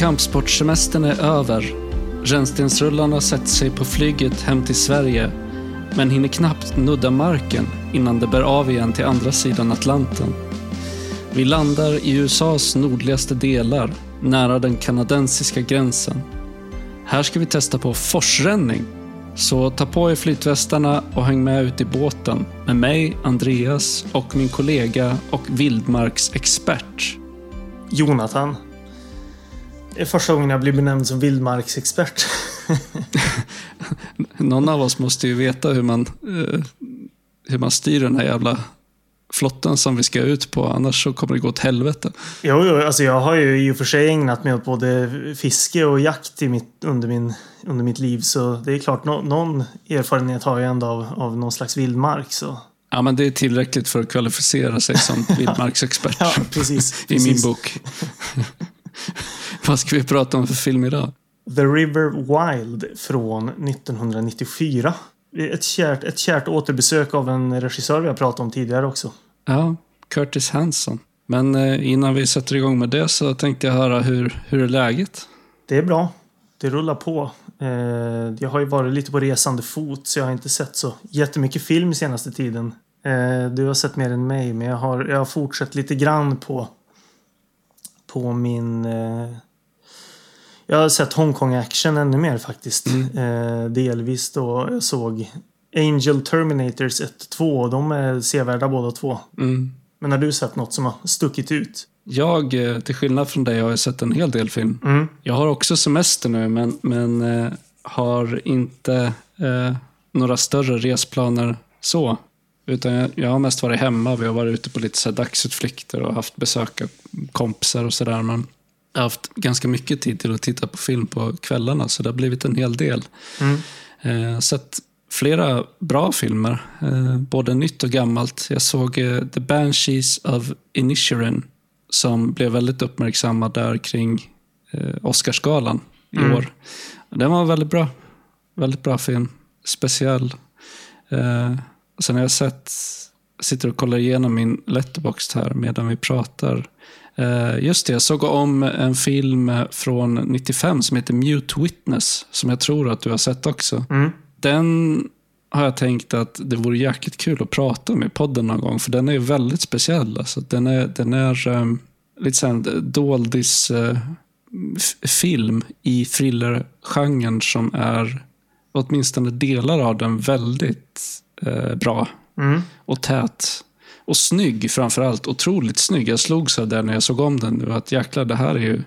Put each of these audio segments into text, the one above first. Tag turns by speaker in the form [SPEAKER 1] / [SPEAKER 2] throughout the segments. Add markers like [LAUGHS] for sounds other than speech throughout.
[SPEAKER 1] kampsportsemestern är över. Rännstensrullarna sätter sig på flyget hem till Sverige men hinner knappt nudda marken innan det bär av igen till andra sidan Atlanten. Vi landar i USAs nordligaste delar, nära den kanadensiska gränsen. Här ska vi testa på forsränning. Så ta på er flytvästarna och häng med ut i båten med mig, Andreas och min kollega och vildmarksexpert.
[SPEAKER 2] Jonathan. Är första gången jag blir benämnd som vildmarksexpert. [LAUGHS]
[SPEAKER 1] Någon av oss måste ju veta hur man, eh, hur man styr den här jävla flotten som vi ska ut på, annars så kommer det gå åt helvete.
[SPEAKER 2] Jo, jo, alltså jag har ju i och för sig ägnat mig åt både fiske och jakt i mitt, under, min, under mitt liv. Så det är klart, no, någon erfarenhet har jag ändå av, av någon slags vildmark. Så.
[SPEAKER 1] Ja, men det är tillräckligt för att kvalificera sig som [LAUGHS] vildmarksexpert.
[SPEAKER 2] ja, precis,
[SPEAKER 1] I min bok. [LAUGHS] [LAUGHS] Vad ska vi prata om för film idag?
[SPEAKER 2] The River Wild från 1994. Ett kärt, ett kärt återbesök av en regissör vi har pratat om tidigare också.
[SPEAKER 1] Ja, Curtis Hanson. Men eh, innan vi sätter igång med det så tänkte jag höra hur, hur är läget?
[SPEAKER 2] Det är bra. Det rullar på. Eh, jag har ju varit lite på resande fot så jag har inte sett så jättemycket film senaste tiden. Eh, du har sett mer än mig men jag har, jag har fortsatt lite grann på, på min jag har sett Hongkong action ännu mer faktiskt. Mm. Eh, delvis då jag såg Angel Terminators 1-2. De är sevärda båda två. Mm. Men har du sett något som har stuckit ut?
[SPEAKER 1] Jag, eh, till skillnad från dig, har sett en hel del film. Mm. Jag har också semester nu, men, men eh, har inte eh, några större resplaner så. Utan jag, jag, har mest varit hemma. Vi har varit ute på lite så dagsutflykter och haft besök av kompisar och sådär. Men jag har haft ganska mycket tid till att titta på film på kvällarna, så det har blivit en hel del. Mm. Eh, sett flera bra filmer, eh, både nytt och gammalt. Jag såg eh, The Banshees of Inisherin som blev väldigt uppmärksammad där kring eh, Oscarsgalan i mm. år. Den var väldigt bra. Väldigt bra film. Speciell. Sen har jag sett, sitter och kollar igenom min letterbox här medan vi pratar. Eh, just det, jag såg om en film från 95 som heter Mute Witness, som jag tror att du har sett också. Mm. Den har jag tänkt att det vore jäkligt kul att prata om i podden någon gång, för den är väldigt speciell. Alltså, den är, den är um, lite såhär doldis uh, film i thrillergenren som är, åtminstone delar av den, väldigt uh, bra mm. och tät. Och snygg framförallt. Otroligt snygg. Jag slogs av det när jag såg om den nu. Att jäklar, det här är ju...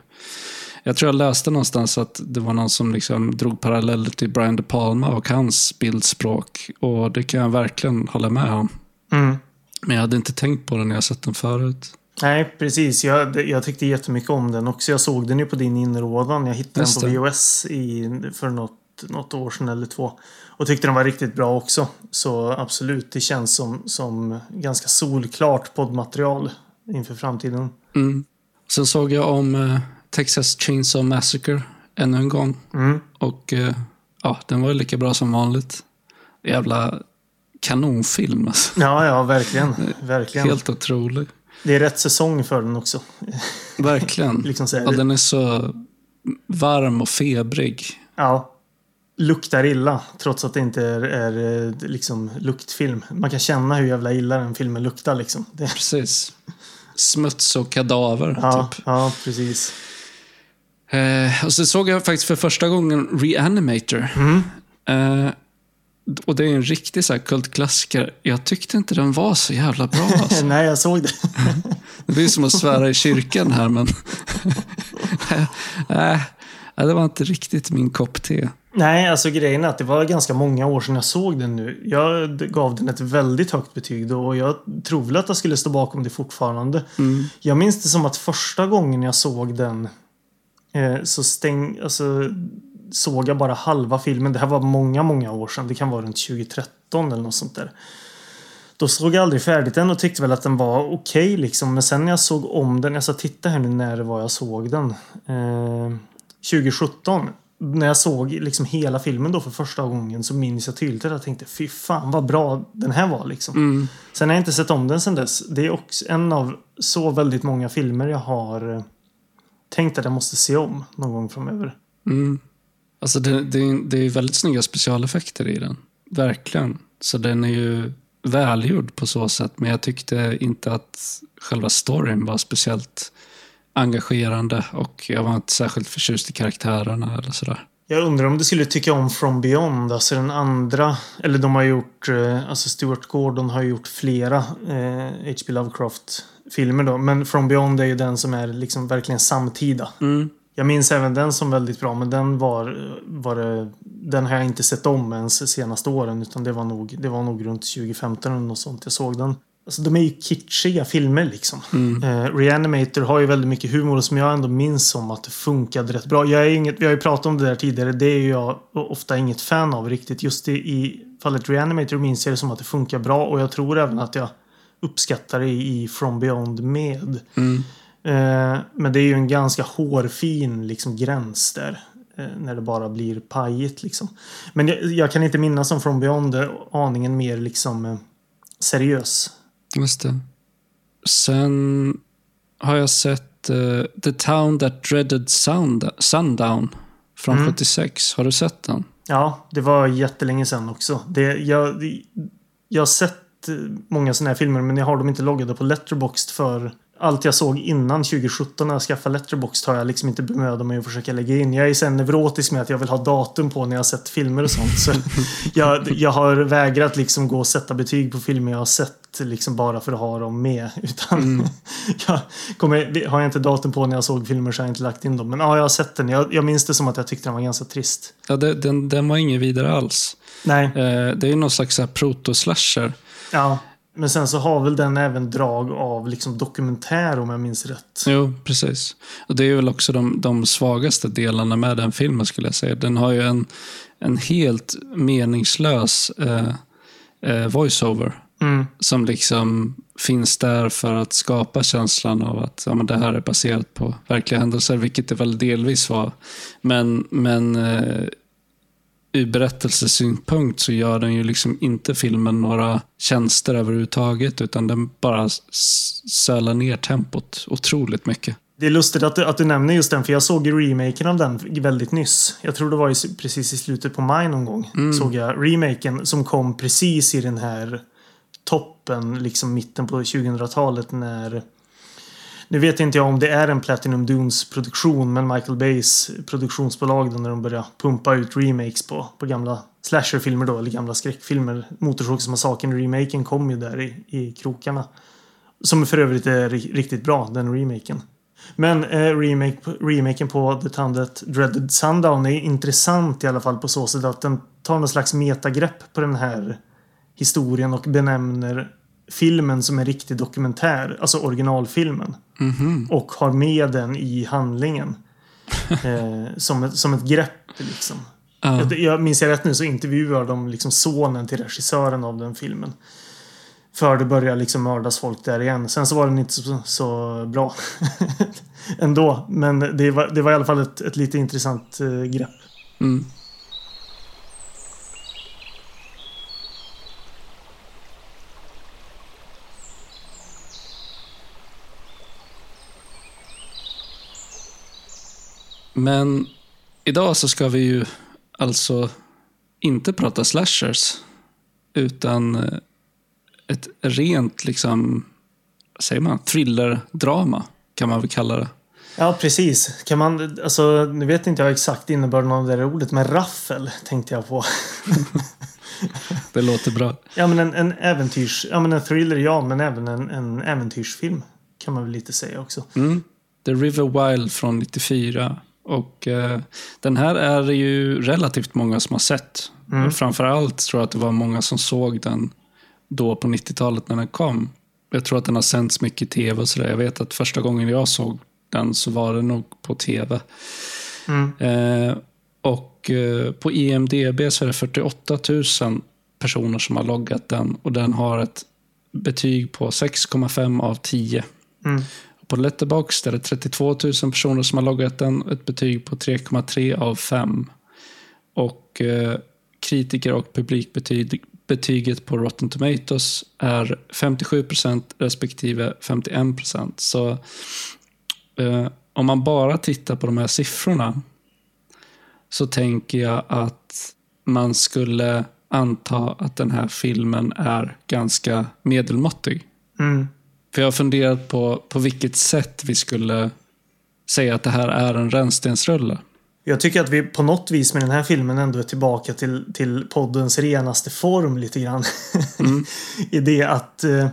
[SPEAKER 1] Jag tror jag läste någonstans att det var någon som liksom drog paralleller till Brian De Palma och hans bildspråk. Och det kan jag verkligen hålla med om. Mm. Men jag hade inte tänkt på det när jag sett den förut.
[SPEAKER 2] Nej, precis. Jag, jag tyckte jättemycket om den också. Jag såg den ju på din inrådan. Jag hittade Just den på VHS i, för något, något år sedan eller två. Och tyckte den var riktigt bra också. Så absolut, det känns som, som ganska solklart poddmaterial inför framtiden.
[SPEAKER 1] Mm. Sen såg jag om eh, Texas Chainsaw Massacre ännu en gång. Mm. Och eh, ja, den var lika bra som vanligt. Jävla kanonfilm alltså.
[SPEAKER 2] Ja, ja, verkligen. [LAUGHS] verkligen.
[SPEAKER 1] Helt otrolig.
[SPEAKER 2] Det är rätt säsong för den också.
[SPEAKER 1] Verkligen. [LAUGHS]
[SPEAKER 2] liksom
[SPEAKER 1] ja, den är så varm och febrig.
[SPEAKER 2] Ja luktar illa trots att det inte är, är, eh, liksom luktfilm. Man kan känna hur jävla illa den filmen luktar liksom. Det...
[SPEAKER 1] Precis. Smuts och kadaver.
[SPEAKER 2] Ja,
[SPEAKER 1] typ.
[SPEAKER 2] ja precis.
[SPEAKER 1] Eh, och så såg jag faktiskt för första gången Reanimator. Mm. Eh, och det är en riktig så här kultklassiker. Jag tyckte inte den var så jävla bra. [LAUGHS] Alltså.
[SPEAKER 2] Nej, jag såg det. [LAUGHS]
[SPEAKER 1] det blir som att svära i kyrkan här, men... Nej, [LAUGHS] det var inte riktigt min kopp te.
[SPEAKER 2] Nej, alltså grejen är att det var ganska många år sedan jag såg den nu. Jag gav den ett väldigt högt betyg då och jag tror väl att jag skulle stå bakom det fortfarande. Mm. Jag minns det som att första gången jag såg den eh, så stäng, alltså, såg jag bara halva filmen. Det här var många, många år sedan. Det kan vara runt 2013 eller något sånt där. Då såg jag aldrig färdigt den och tyckte väl att den var okej okay, liksom. Men sen när jag såg om den, jag ska titta här nu när det var jag såg den. Eh, 2017 när jag såg liksom hela filmen då för första gången så minns jag tydligt att jag tänkte fy fan vad bra den här var liksom. Mm. Sen har jag inte sett om den sen dess. Det är också en av så väldigt många filmer jag har eh, tänkt att jag måste se om någon gång framöver.
[SPEAKER 1] Mm. Alltså det, det, det är väldigt snygga specialeffekter i den. Verkligen. Så den är ju välgjord på så sätt. Men jag tyckte inte att själva storyn var speciellt engagerande. Och jag var inte särskilt förtjust i karaktärerna eller sådär.
[SPEAKER 2] Jag undrar om du skulle tycka om From Beyond, alltså den andra. Eller de har gjort, eh, alltså Stuart Gordon har gjort flera eh, H.P. Lovecraft-filmer då. Men From Beyond är ju den som är liksom verkligen samtida.
[SPEAKER 1] Mm.
[SPEAKER 2] Jag minns även den som väldigt bra, men den var, var det, Den har jag inte sett om ens senaste åren, utan det var nog, det var nog runt 2015 eller något sånt jag såg den. Alltså de är ju kitschiga filmer liksom.
[SPEAKER 1] Mm.
[SPEAKER 2] Eh, Reanimator har ju väldigt mycket humor som jag ändå minns som att det funkade rätt bra. Jag är inget, vi har ju pratat om det där tidigare. Det är jag ofta inget fan av riktigt. Just i, i fallet Reanimator minns jag det som att det funkar bra och jag tror även att jag uppskattar det i From Beyond med.
[SPEAKER 1] Mm.
[SPEAKER 2] Eh, men det är ju en ganska hårfin liksom, gräns där. Eh, när det bara blir pajigt liksom. Men jag, jag, kan inte minnas som From Beyond aningen mer liksom eh, seriös.
[SPEAKER 1] Just det. Sen har jag sett uh, The Town That Dreaded Sound, Sundown från mm. 76. Har du sett den?
[SPEAKER 2] Ja, det var jättelänge sedan också. Det, jag, jag har sett många sådana här filmer men jag har dem inte loggade på Letterboxd för allt jag såg innan 2017 när jag skaffade Letterboxd har jag liksom inte bemödat mig att försöka lägga in. Jag är sen neurotisk med att jag vill ha datum på när jag har sett filmer och sånt. Så [LAUGHS] jag, jag har vägrat liksom gå och sätta betyg på filmer jag har sett liksom bara för att ha dem med. [LAUGHS] Utan mm. [LAUGHS] jag kommer, har jag inte datum på när jag såg filmer så har jag inte lagt in dem. Men ja, jag har sett den. Jag, jag minns det som att jag tyckte den var ganska trist.
[SPEAKER 1] Ja, det, den, den var ingen vidare alls.
[SPEAKER 2] Nej.
[SPEAKER 1] Eh, det är ju någon slags proto-slasher.
[SPEAKER 2] Ja. Men sen så har väl den även drag av liksom dokumentär om jag minns rätt.
[SPEAKER 1] Jo, precis. Och det är väl också de, de svagaste delarna med den filmen skulle jag säga. Den har ju en, en helt meningslös eh, eh, voiceover.
[SPEAKER 2] Mm.
[SPEAKER 1] Som liksom finns där för att skapa känslan av att ja, men det här är baserat på verkliga händelser, vilket det väl delvis var. Men, men eh, ur berättelsesynpunkt så gör den ju liksom inte filmen några tjänster överhuvudtaget utan den bara sölar ner tempot otroligt mycket.
[SPEAKER 2] Det är lustigt att du, att du nämner just den för jag såg remaken av den väldigt nyss. Jag tror det var i, precis i slutet på maj någon gång. Mm. Såg jag remaken som kom precis i den här toppen, liksom mitten på 2000-talet när nu vet inte jag om det är en Platinum Dunes produktion men Michael Bays produktionsbolag då när de började pumpa ut remakes på, på gamla slasherfilmer då eller gamla skräckfilmer. Motorsågsmassakern-remaken kom ju där i, i krokarna. Som för övrigt är riktigt bra, den remaken. Men eh, remake, remaken på The Tundet Dreaded Sundown är intressant i alla fall på så sätt att den tar någon slags metagrepp på den här historien och benämner filmen som en riktig dokumentär, alltså originalfilmen.
[SPEAKER 1] Mm -hmm.
[SPEAKER 2] Och har med den i handlingen. [LAUGHS] eh, som, ett, som ett grepp liksom. Uh. Jag, jag minns jag rätt nu så intervjuar de liksom sonen till regissören av den filmen. För det börjar liksom mördas folk där igen. Sen så var den inte så, så bra. [LAUGHS] Ändå. Men det var, det var i alla fall ett, ett lite intressant eh, grepp.
[SPEAKER 1] Mm. Men idag så ska vi ju alltså inte prata slashers. Utan eh, ett rent, liksom, vad säger man, thriller-drama kan man väl kalla det.
[SPEAKER 2] Ja, precis. Kan man, alltså, nu vet inte jag exakt innebörden av det där ordet, men raffel tänkte jag på. [LAUGHS]
[SPEAKER 1] det låter bra.
[SPEAKER 2] Ja, men en, en äventyrs... Ja, men en thriller, ja, men även en, en äventyrsfilm kan man väl lite säga också.
[SPEAKER 1] Mm. The River Wild från 94 och eh, den här är det ju relativt många som har sett. Mm. Framförallt tror jag att det var många som såg den då på 90-talet när den kom. Jag tror att den har sänts mycket i tv och sådär. Jag vet att första gången jag såg den så var det nog på tv.
[SPEAKER 2] Mm.
[SPEAKER 1] Eh, och eh, på IMDB så är det 48 000 personer som har loggat den och den har ett betyg på 6,5 av 10.
[SPEAKER 2] Mm.
[SPEAKER 1] På Letterbox är det 32 000 personer som har loggat den. Ett betyg på 3,3 av 5. Och eh, kritiker och publikbetyget på Rotten Tomatoes är 57 respektive 51 Så eh, om man bara tittar på de här siffrorna så tänker jag att man skulle anta att den här filmen är ganska medelmåttig.
[SPEAKER 2] Mm.
[SPEAKER 1] För jag har funderat på, på vilket sätt vi skulle säga att det här är en rännstensrulle.
[SPEAKER 2] Jag tycker att vi på något vis med den här filmen ändå är tillbaka till, till poddens renaste form lite grann. Mm. [LAUGHS] I det att eh,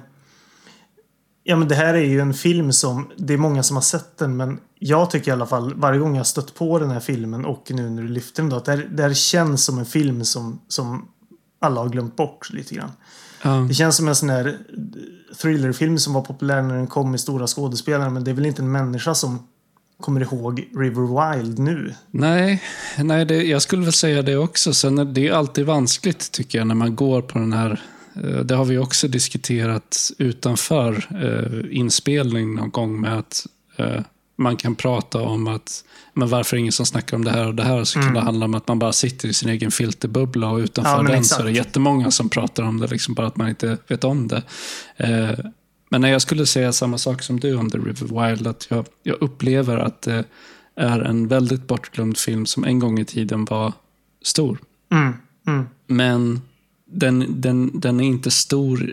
[SPEAKER 2] Ja men det här är ju en film som Det är många som har sett den men Jag tycker i alla fall varje gång jag stött på den här filmen och nu när du lyfter den då att det här, det här känns som en film som, som alla har glömt bort lite grann. Mm. Det känns som en sån här thrillerfilm som var populär när den kom med stora skådespelare men det är väl inte en människa som kommer ihåg River Wild nu.
[SPEAKER 1] Nej, nej det, jag skulle väl säga det också. Sen är det alltid vanskligt tycker jag när man går på den här eh, det har vi också diskuterat utanför eh, inspelning någon gång med att eh, man kan prata om att men varför är det ingen som snackar om det här och det här? Så mm. kan det handla om att man bara sitter i sin egen filterbubbla och utanför ja, den exakt. så är det jättemånga som pratar om det, liksom bara att man inte vet om det. Eh, men när jag skulle säga samma sak som du om The River Wild, att jag, jag upplever att det är en väldigt bortglömd film som en gång i tiden var stor.
[SPEAKER 2] Mm. Mm.
[SPEAKER 1] Men den, den, den är inte stor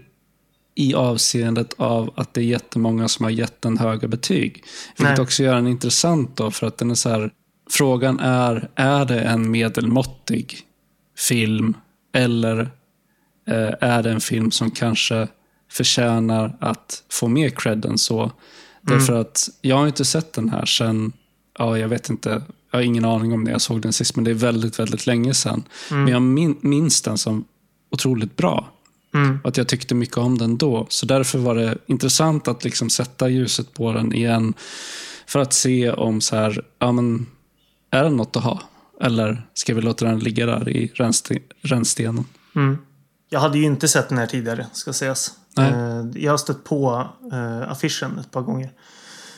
[SPEAKER 1] i avseendet av att det är jättemånga som har gett den höga betyg. Vilket Nej. också gör den intressant då, för att den är så här, Frågan är, är det en medelmåttig film eller eh, är det en film som kanske förtjänar att få mer cred än så? Mm. Därför att jag har inte sett den här sen, ja jag vet inte, jag har ingen aning om när jag såg den sist, men det är väldigt, väldigt länge sedan. Mm. Men jag min, minns den som otroligt bra. Mm. Att jag tyckte mycket om den då. Så därför var det intressant att liksom sätta ljuset på den igen. För att se om så här, ja men, är den något att ha? Eller ska vi låta den ligga där i rännstenen?
[SPEAKER 2] Mm. Jag hade ju inte sett den här tidigare, ska sägas. Nej. Eh, jag har stött på uh, affischen ett par gånger.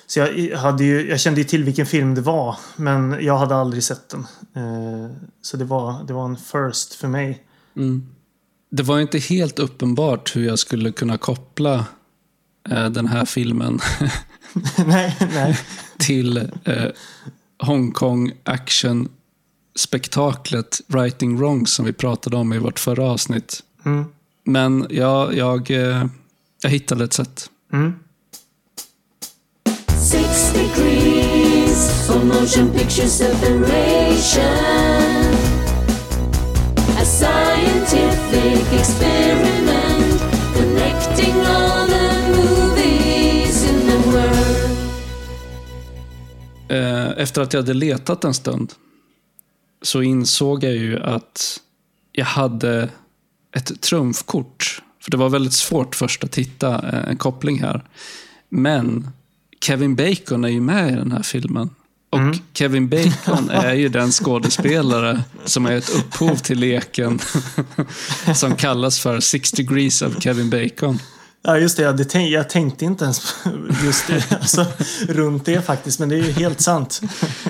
[SPEAKER 2] Så jag, hade ju, jag kände ju till vilken film det var, men jag hade aldrig sett den. Uh, så det var, det var en first för mig.
[SPEAKER 1] Mm det var inte helt uppenbart hur jag skulle kunna koppla eh, den här filmen [LAUGHS]
[SPEAKER 2] nej, nej. [LAUGHS]
[SPEAKER 1] till eh, Hongkong action spektaklet Writing Wrong som vi pratade om i vårt förra avsnitt.
[SPEAKER 2] Mm.
[SPEAKER 1] Men ja, jag, eh, jag hittade ett sätt.
[SPEAKER 2] Mm.
[SPEAKER 3] Six degrees of motion picture separation
[SPEAKER 1] efter att jag hade letat en stund så insåg jag ju att jag hade ett trumfkort. För det var väldigt svårt först att hitta eh, en koppling här. Men Kevin Bacon är ju med i den här filmen. Och mm. Kevin Bacon [LAUGHS] är ju den skådespelare som är ett upphov till leken [LAUGHS] som kallas för Six degrees of Kevin Bacon.
[SPEAKER 2] Ja, just det. Jag, tänk, jag tänkte inte ens [LAUGHS] just det, alltså, runt det faktiskt, men det är ju helt sant.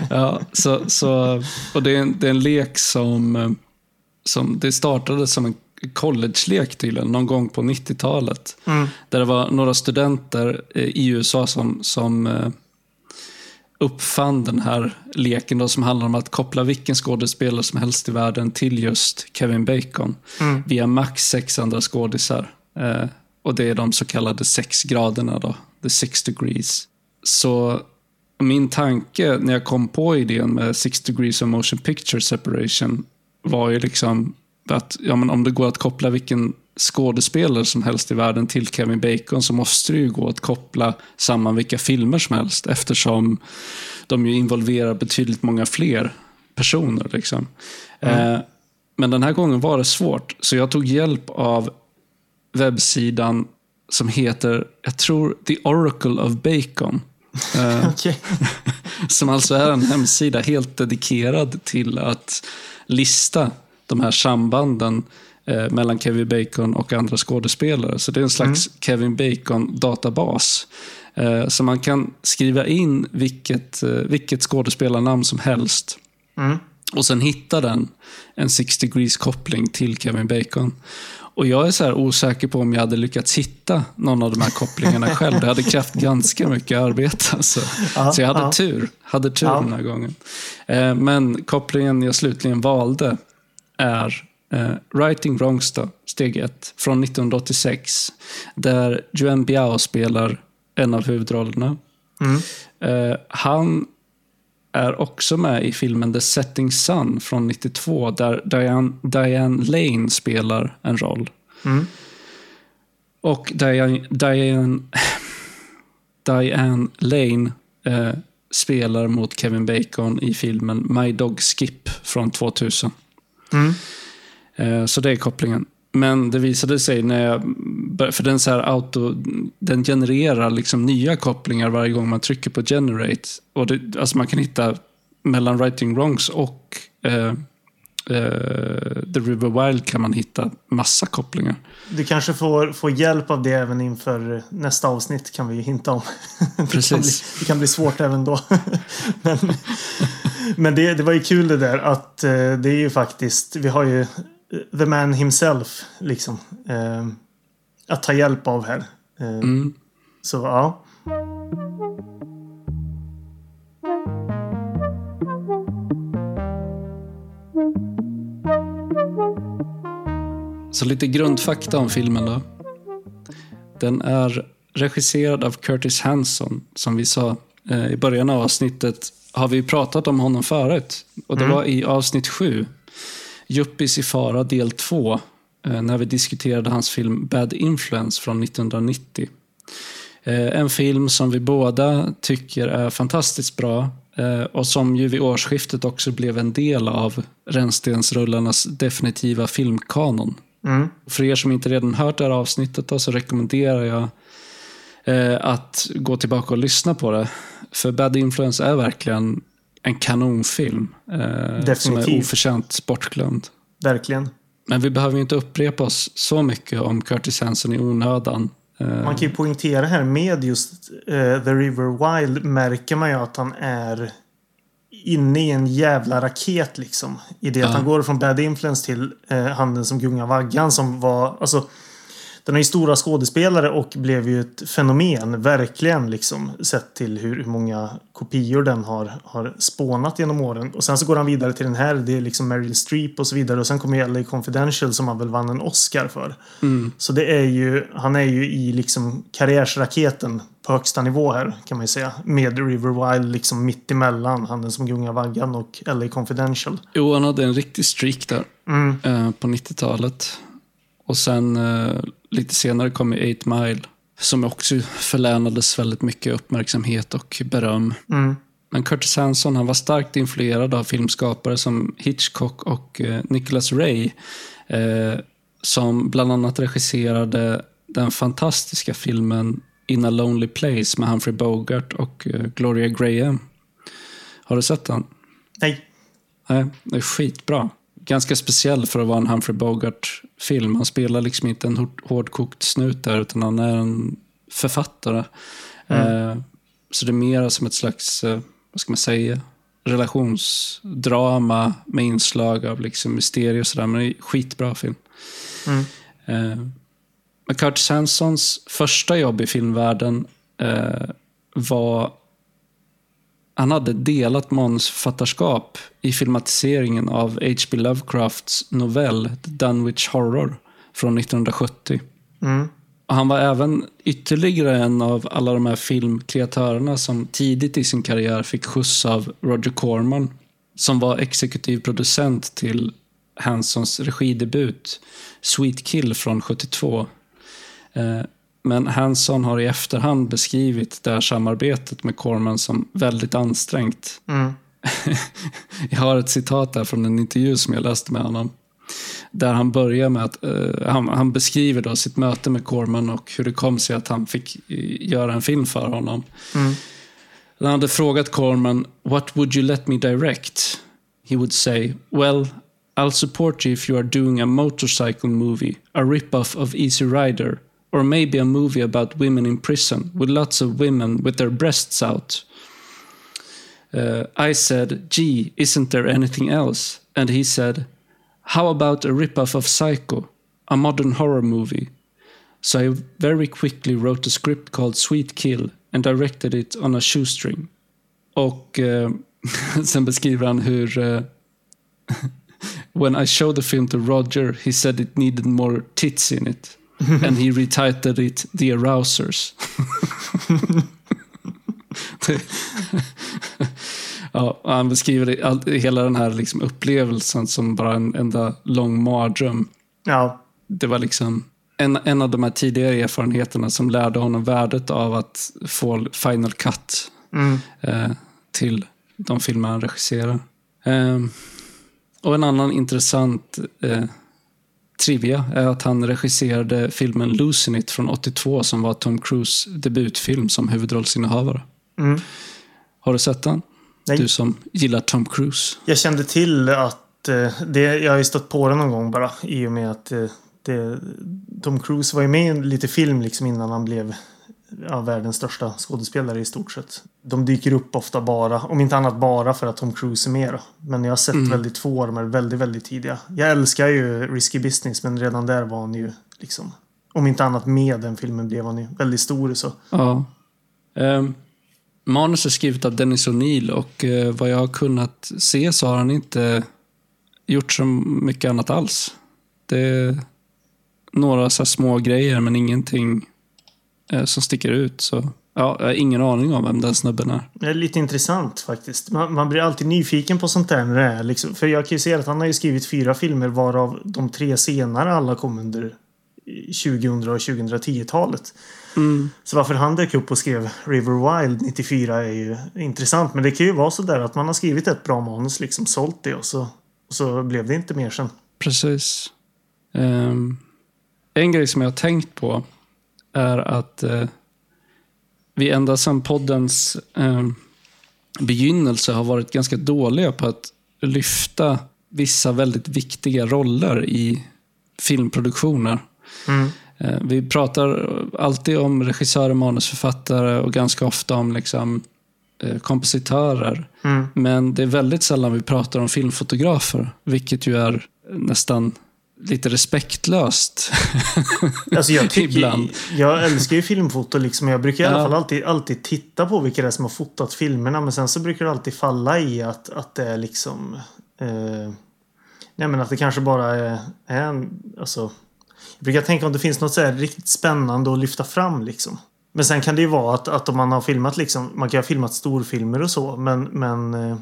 [SPEAKER 1] ja, så, så, och det är, en, det är en lek som, som det startade som en college-lek tydligen, någon gång på 90-talet.
[SPEAKER 2] Mm.
[SPEAKER 1] Där det var några studenter i USA som, som eh, uppfann den här leken då, som handlar om att koppla vilken skådespelare som helst i världen till just Kevin Bacon.
[SPEAKER 2] Mm.
[SPEAKER 1] Via max sex andra skådisar. Och det är de så kallade sex graderna då. The six degrees. Så min tanke när jag kom på idén med six degrees of motion picture separation var ju liksom att ja, men om det går att koppla vilken skådespelare som helst i världen till Kevin Bacon så måste det ju gå att koppla samman vilka filmer som helst eftersom de ju involverar betydligt många fler personer. Liksom. Mm. Eh, men den här gången var det svårt, så jag tog hjälp av webbsidan som heter, jag tror, The Oracle of Bacon.
[SPEAKER 2] Eh, [LAUGHS] okay. [LAUGHS]
[SPEAKER 1] som alltså är en hemsida helt dedikerad till att lista de här sambanden eh, mellan Kevin Bacon och andra skådespelare. Så det är en slags mm. Kevin Bacon-databas. Eh, så man kan skriva in vilket, vilket skådespelarnamn som helst.
[SPEAKER 2] Mm.
[SPEAKER 1] Och sen hittade den en Six Degrees koppling till Kevin Bacon. Och jag är så här osäker på om jag hade lyckats hitta någon av de här kopplingarna [LAUGHS] själv. Det hade krävt ganska mycket arbete. Alltså.
[SPEAKER 2] Ja,
[SPEAKER 1] så jag hade
[SPEAKER 2] ja.
[SPEAKER 1] tur. Hade tur den här gången. Eh, men kopplingen jag slutligen valde är eh, Writing Wrongs då, steg ett, från 1986. Där Juan Biao spelar en av huvudrollerna.
[SPEAKER 2] Mm.
[SPEAKER 1] Eh, han är också med i filmen The Setting Sun från 92 där Diane, Diane Lane spelar en roll.
[SPEAKER 2] Mm.
[SPEAKER 1] Och Diane, Diane, [LAUGHS] Diane Lane eh, spelar mot Kevin Bacon i filmen My Dog Skip från 2000.
[SPEAKER 2] Mm.
[SPEAKER 1] Eh, Så det är kopplingen. Men det visade sig när jag för den så här auto, den genererar liksom nya kopplingar varje gång man trycker på generate. Och det, alltså man kan hitta mellan writing wrongs och eh, eh, The River Wild kan man hitta massa kopplingar.
[SPEAKER 2] Du kanske får, får hjälp av det även inför nästa avsnitt kan vi hinta om. [LAUGHS] Det kan bli,
[SPEAKER 1] Precis.
[SPEAKER 2] det kan bli svårt även då. [LAUGHS] men men det, det var ju kul det där att eh, det är ju faktiskt, vi har ju the man himself liksom. Eh, att ta hjälp av här. Eh,
[SPEAKER 1] Mm.
[SPEAKER 2] Så ja.
[SPEAKER 1] Så lite grundfakta om filmen då. Den är regisserad av Curtis Hanson, som vi sa eh, i början av avsnittet. Har vi pratat om honom förut? Och det var i avsnitt sju. Juppis i fara del 2. Eh, när vi diskuterade hans film Bad Influence från 1990. Eh, en film som vi båda tycker är fantastiskt bra. eh, Och som ju vid årsskiftet också blev en del av Rännstensrullarnas definitiva filmkanon.
[SPEAKER 2] Mm.
[SPEAKER 1] För er som inte redan hört det här avsnittet då, så rekommenderar jag att gå tillbaka och lyssna på det. För Bad Influence är verkligen en kanonfilm. Eh, som är oförtjänt bortglömd.
[SPEAKER 2] Verkligen.
[SPEAKER 1] Men vi behöver ju inte upprepa oss så mycket om Curtis Hanson i onödan. Eh,
[SPEAKER 2] Man kan ju poängtera här med just eh, The River Wild märker man ju att han är inne i en jävla raket liksom. I det att
[SPEAKER 1] Ja.
[SPEAKER 2] han går från Bad Influence till eh, Handen som gungar vaggan som var, alltså den är ju stora skådespelare och blev ju ett fenomen, verkligen liksom. Sett till hur, hur många kopior den har, har spånat genom åren. Och sen så går han vidare till den här, det är liksom Meryl Streep och så vidare. Och sen kommer ju LA Confidential som han väl vann en Oscar för. Så det är ju, han är ju i liksom karriärsraketen på högsta nivå här kan man ju säga. Med River Wild liksom mitt emellan, Handen som gungar vaggan och LA Confidential.
[SPEAKER 1] Jo, han hade en riktig streak där
[SPEAKER 2] Mm.
[SPEAKER 1] eh, på 90-talet. Och sen eh, lite senare kom ju 8 Mile. Som också förlänades väldigt mycket uppmärksamhet och beröm.
[SPEAKER 2] Mm.
[SPEAKER 1] Men Curtis Hanson han var starkt influerad av filmskapare som Hitchcock och eh, Nicholas Ray. Eh, som bland annat regisserade den fantastiska filmen In a Lonely Place med Humphrey Bogart och eh, Gloria Graham. Har du sett den?
[SPEAKER 2] Nej.
[SPEAKER 1] Nej, det är skitbra. Ganska speciell för att vara en Humphrey Bogart-film. Han spelar liksom inte en hår- hårdkokt snut där, utan han är en författare. Eh, så det är mer som ett slags, eh, vad ska man säga, relationsdrama med inslag av liksom mysterier och sådär. Men det är en skitbra film.
[SPEAKER 2] Mm.
[SPEAKER 1] Eh, men Curtis Hansons första jobb i filmvärlden var... Han hade delat manusförfattarskap i filmatiseringen av H.P. Lovecrafts novell The Dunwich Horror från 1970.
[SPEAKER 2] Mm.
[SPEAKER 1] Och han var även ytterligare en av alla de här filmkreatörerna som tidigt i sin karriär fick skjuts av Roger Corman. Som var exekutiv producent till Hansons regidebut Sweet Kill från 72. Men Hanson har i efterhand beskrivit det här samarbetet med Corman som väldigt ansträngt.
[SPEAKER 2] Mm. [LAUGHS]
[SPEAKER 1] Jag har ett citat där från en intervju som jag läste med honom. Där han börjar med att eh, han, han beskriver då sitt möte med Corman och hur det kom sig att han fick eh, göra en film för honom.
[SPEAKER 2] Mm.
[SPEAKER 1] Han hade frågat Corman, What would you let me direct? He would say, Well, I'll support you if you are doing a motorcycle movie, a rip-off of Easy Rider, or maybe a movie about women in prison with lots of women with their breasts out. Uh, I said, gee, isn't there anything else? And he said, how about a ripoff of Psycho, a modern horror movie? So I very quickly wrote a script called Sweet Kill and directed it on a shoestring. Och uh, [LAUGHS] sen beskriver han hur uh, [LAUGHS] When I showed the film to Roger he said it needed more tits in it. [LAUGHS] and he retitled it The Arousers. [LAUGHS] ja, han beskriver all, hela den här liksom upplevelsen som bara en enda lång mardröm.
[SPEAKER 2] Ja.
[SPEAKER 1] Det var liksom en, en av de här tidigare erfarenheterna som lärde honom värdet av att få final cut
[SPEAKER 2] Mm.
[SPEAKER 1] eh, till de filmer han regisserar. Eh, och en annan intressant eh, trivia är att han regisserade filmen Losing It från 82 som var Tom Cruise debutfilm som huvudrollsinnehavare.
[SPEAKER 2] Mm.
[SPEAKER 1] Har du sett den?
[SPEAKER 2] Nej.
[SPEAKER 1] Du som gillar Tom Cruise.
[SPEAKER 2] Jag kände till att eh, det, jag har ju stött på det någon gång bara i och med att eh, det, Tom Cruise var ju med i lite film liksom innan han blev ja, världens största skådespelare i stort sett. De dyker upp ofta bara, om inte annat bara för att Tom Cruise är med då. Men jag har sett väldigt få av de här väldigt, väldigt tidiga. Jag älskar ju Risky Business men redan där var han ju liksom om inte annat med den filmen blev han ju väldigt stor så.
[SPEAKER 1] Ja. Um, manus är skrivet av Dennis O'Neill och eh, vad jag har kunnat se så har han inte gjort så mycket annat alls. Det är några så små grejer men ingenting som sticker ut. Så ja, jag har ingen aning om vem den snubben är.
[SPEAKER 2] Det är lite intressant faktiskt. Man, man blir alltid nyfiken på sånt där när det är liksom. För jag kan ju se att han har ju skrivit fyra filmer varav de tre senare alla kom under 2000 och 2010-talet. Så varför han dök upp och skrev River Wild 94 är ju intressant. Men det kan ju vara så där att man har skrivit ett bra manus, liksom sålt det och så, och så blev det inte mer sen.
[SPEAKER 1] Precis. Ehm, en grej som jag har tänkt på är att eh, vi ända sedan poddens ehm, begynnelse har varit ganska dåliga på att lyfta vissa väldigt viktiga roller i filmproduktioner.
[SPEAKER 2] Mm.
[SPEAKER 1] Eh, Vi pratar alltid om regissörer, manusförfattare och ganska ofta om liksom, eh, kompositörer.
[SPEAKER 2] Mm.
[SPEAKER 1] Men det är väldigt sällan vi pratar om filmfotografer, vilket ju är nästan lite respektlöst.
[SPEAKER 2] Alltså jag [LAUGHS] tycker,
[SPEAKER 1] Ibland.
[SPEAKER 2] jag älskar ju filmfoto liksom. Jag brukar i alla fall alltid, alltid titta på vilka det är som har fotat filmerna. Men sen så brukar det alltid falla i att, att det är liksom... Eh, nej men att det kanske bara är, är en... Alltså, jag brukar tänka om det finns något så här riktigt spännande att lyfta fram liksom. Men sen kan det ju vara att, att om man har filmat liksom, man kan ha filmat storfilmer och så, men, men eh,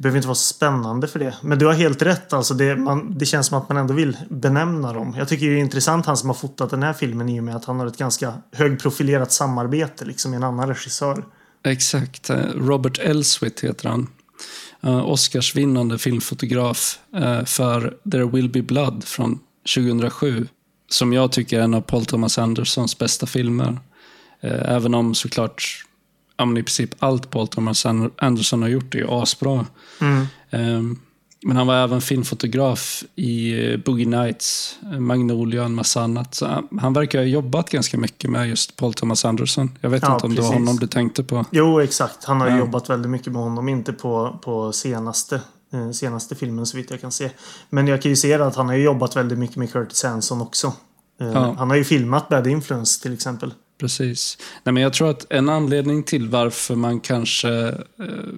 [SPEAKER 2] det behöver inte vara så spännande för det. Men du har helt rätt, alltså det, man, det känns som att man ändå vill benämna dem. Jag tycker det är intressant han som har fotat den här filmen i och med att han har ett ganska högprofilerat samarbete liksom med en annan regissör.
[SPEAKER 1] Exakt. Eh, Robert Elswit heter han. Eh, Oscarsvinnande filmfotograf eh, för There Will Be Blood från 2007. Som jag tycker är en av Paul Thomas Andersons bästa filmer. Även om såklart ja, men i princip allt Paul Thomas An- Anderson har gjort är asbra.
[SPEAKER 2] Mm.
[SPEAKER 1] Ehm, men han var även filmfotograf i eh, Boogie Nights, eh, Magnolia och en massa annat. Så han, han verkar ha jobbat ganska mycket med just Paul Thomas Anderson. Jag vet
[SPEAKER 2] Ja,
[SPEAKER 1] inte om det var
[SPEAKER 2] precis.
[SPEAKER 1] honom du tänkte på.
[SPEAKER 2] Jo, exakt. Han har ju
[SPEAKER 1] Ja.
[SPEAKER 2] jobbat väldigt mycket med honom. Inte på, på senaste, eh, senaste filmen så vitt jag kan se. Men jag kan ju se att han har ju jobbat väldigt mycket med Curtis Hanson också. Eh,
[SPEAKER 1] Ja.
[SPEAKER 2] Han har ju filmat Bad Influence till exempel.
[SPEAKER 1] Precis. Nej, men jag tror att en anledning till varför man kanske eh,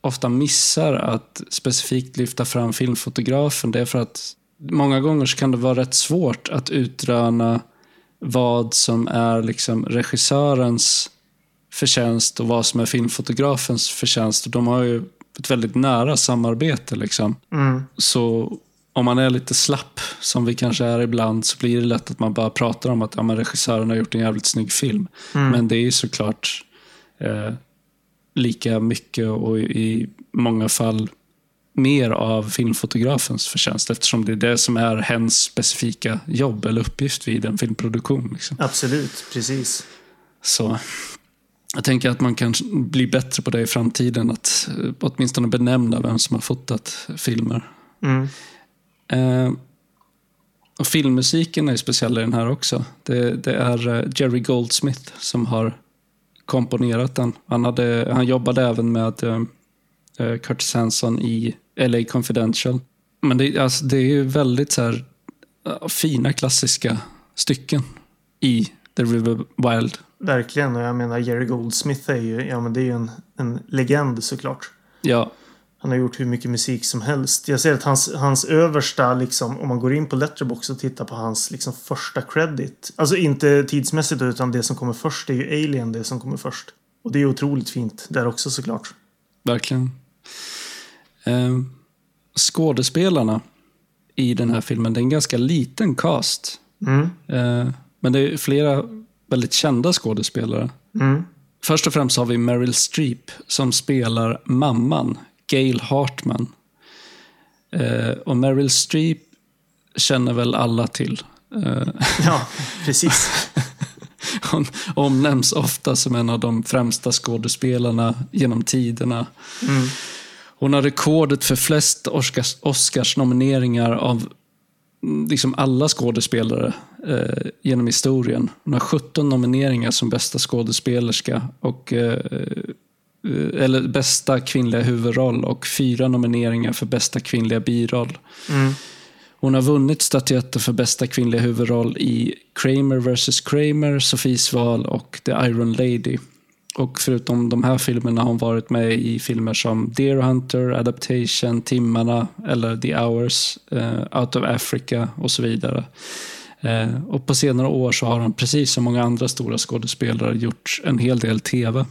[SPEAKER 1] ofta missar att specifikt lyfta fram filmfotografen, det är för att många gånger kan det vara rätt svårt att utröna vad som är liksom regissörens förtjänst och vad som är filmfotografens förtjänst. Och de har ju ett väldigt nära samarbete. Liksom.
[SPEAKER 2] Mm.
[SPEAKER 1] Så om man är lite slapp, som vi kanske är ibland, så blir det lätt att man bara pratar om att ja, men regissören har gjort en jävligt snygg film. Men det är ju såklart eh, lika mycket och i många fall mer av filmfotografens förtjänst eftersom det är det som är hens specifika jobb eller uppgift vid en filmproduktion. Liksom.
[SPEAKER 2] Absolut, precis.
[SPEAKER 1] Så jag tänker att man kan bli bättre på det i framtiden, att eh, åtminstone benämna vem som har fotat filmer.
[SPEAKER 2] Mm.
[SPEAKER 1] Eh, och filmmusiken är speciell i den här också. Det, det är eh, Jerry Goldsmith som har komponerat den. Han, hade, han jobbade även med uh, Curtis Hanson i LA Confidential. Men det, alltså, det är ju väldigt så här, fina klassiska stycken i The River Wild.
[SPEAKER 2] Verkligen, och jag menar Jerry Goldsmith är ju, ja, men det är ju en, en legend såklart.
[SPEAKER 1] Ja.
[SPEAKER 2] Han har gjort hur mycket musik som helst. Jag ser att hans, hans översta, liksom, om man går in på Letterbox och tittar på hans liksom, första credit. Alltså inte tidsmässigt utan det som kommer först är ju Alien det som kommer först. Och det är otroligt fint där också såklart.
[SPEAKER 1] Verkligen. Eh, skådespelarna i den här filmen, det är en ganska liten cast.
[SPEAKER 2] Mm.
[SPEAKER 1] Eh, men det är flera väldigt kända skådespelare.
[SPEAKER 2] Mm.
[SPEAKER 1] Först och främst har vi Meryl Streep som spelar mamman, Gail Hartman. Eh, och Meryl Streep känner väl alla till. Eh,
[SPEAKER 2] Ja, precis. [LAUGHS]
[SPEAKER 1] hon omnämns ofta som en av de främsta skådespelarna genom tiderna.
[SPEAKER 2] Mm.
[SPEAKER 1] Hon har rekordet för flest Oscars, Oscars-nomineringar av mm, liksom alla skådespelare eh, genom historien. Hon har 17 nomineringar som bästa skådespelerska och eh, eller bästa kvinnliga huvudroll och fyra nomineringar för bästa kvinnliga biroll.
[SPEAKER 2] Mm.
[SPEAKER 1] Hon har vunnit statyetter för bästa kvinnliga huvudroll i Kramer vs. Kramer, Sofies val och The Iron Lady. Och förutom de här filmerna har hon varit med i filmer som Deer Hunter, Adaptation, Timmarna eller The Hours, eh, Out of Africa och så vidare. Eh, och på senare år så har hon, precis som många andra stora skådespelare, gjort en hel del TV.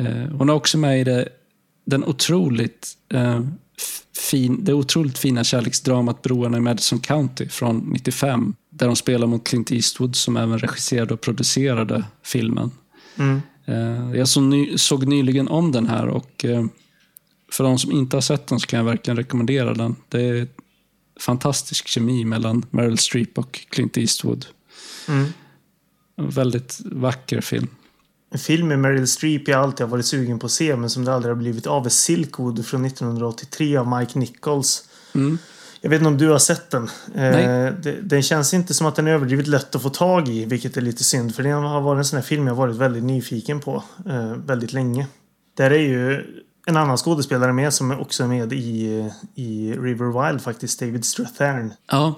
[SPEAKER 1] Eh, hon är också med i det, den otroligt, eh, fin, det otroligt fina kärleksdramat Broarna i Madison County från 95. Där de spelar mot Clint Eastwood som även regisserade och producerade filmen.
[SPEAKER 2] Mm.
[SPEAKER 1] Eh, jag så ny, såg nyligen om den här och eh, för de som inte har sett den så kan jag verkligen rekommendera den. Det är fantastisk kemi mellan Meryl Streep och Clint Eastwood.
[SPEAKER 2] Mm.
[SPEAKER 1] En väldigt vacker film.
[SPEAKER 2] En film med Meryl Streep jag alltid har varit sugen på att se men som det aldrig har blivit av är Silkwood från 1983 av Mike Nichols.
[SPEAKER 1] Mm.
[SPEAKER 2] Jag vet inte om du har sett den.
[SPEAKER 1] Nej.
[SPEAKER 2] Eh, det- den känns inte som att den är överdrivet lätt att få tag i, vilket är lite synd. För det har varit en sån här film jag varit väldigt nyfiken på eh, väldigt länge. Där är ju en annan skådespelare med som också är med i, i River Wild faktiskt, David Strathairn.
[SPEAKER 1] Ja,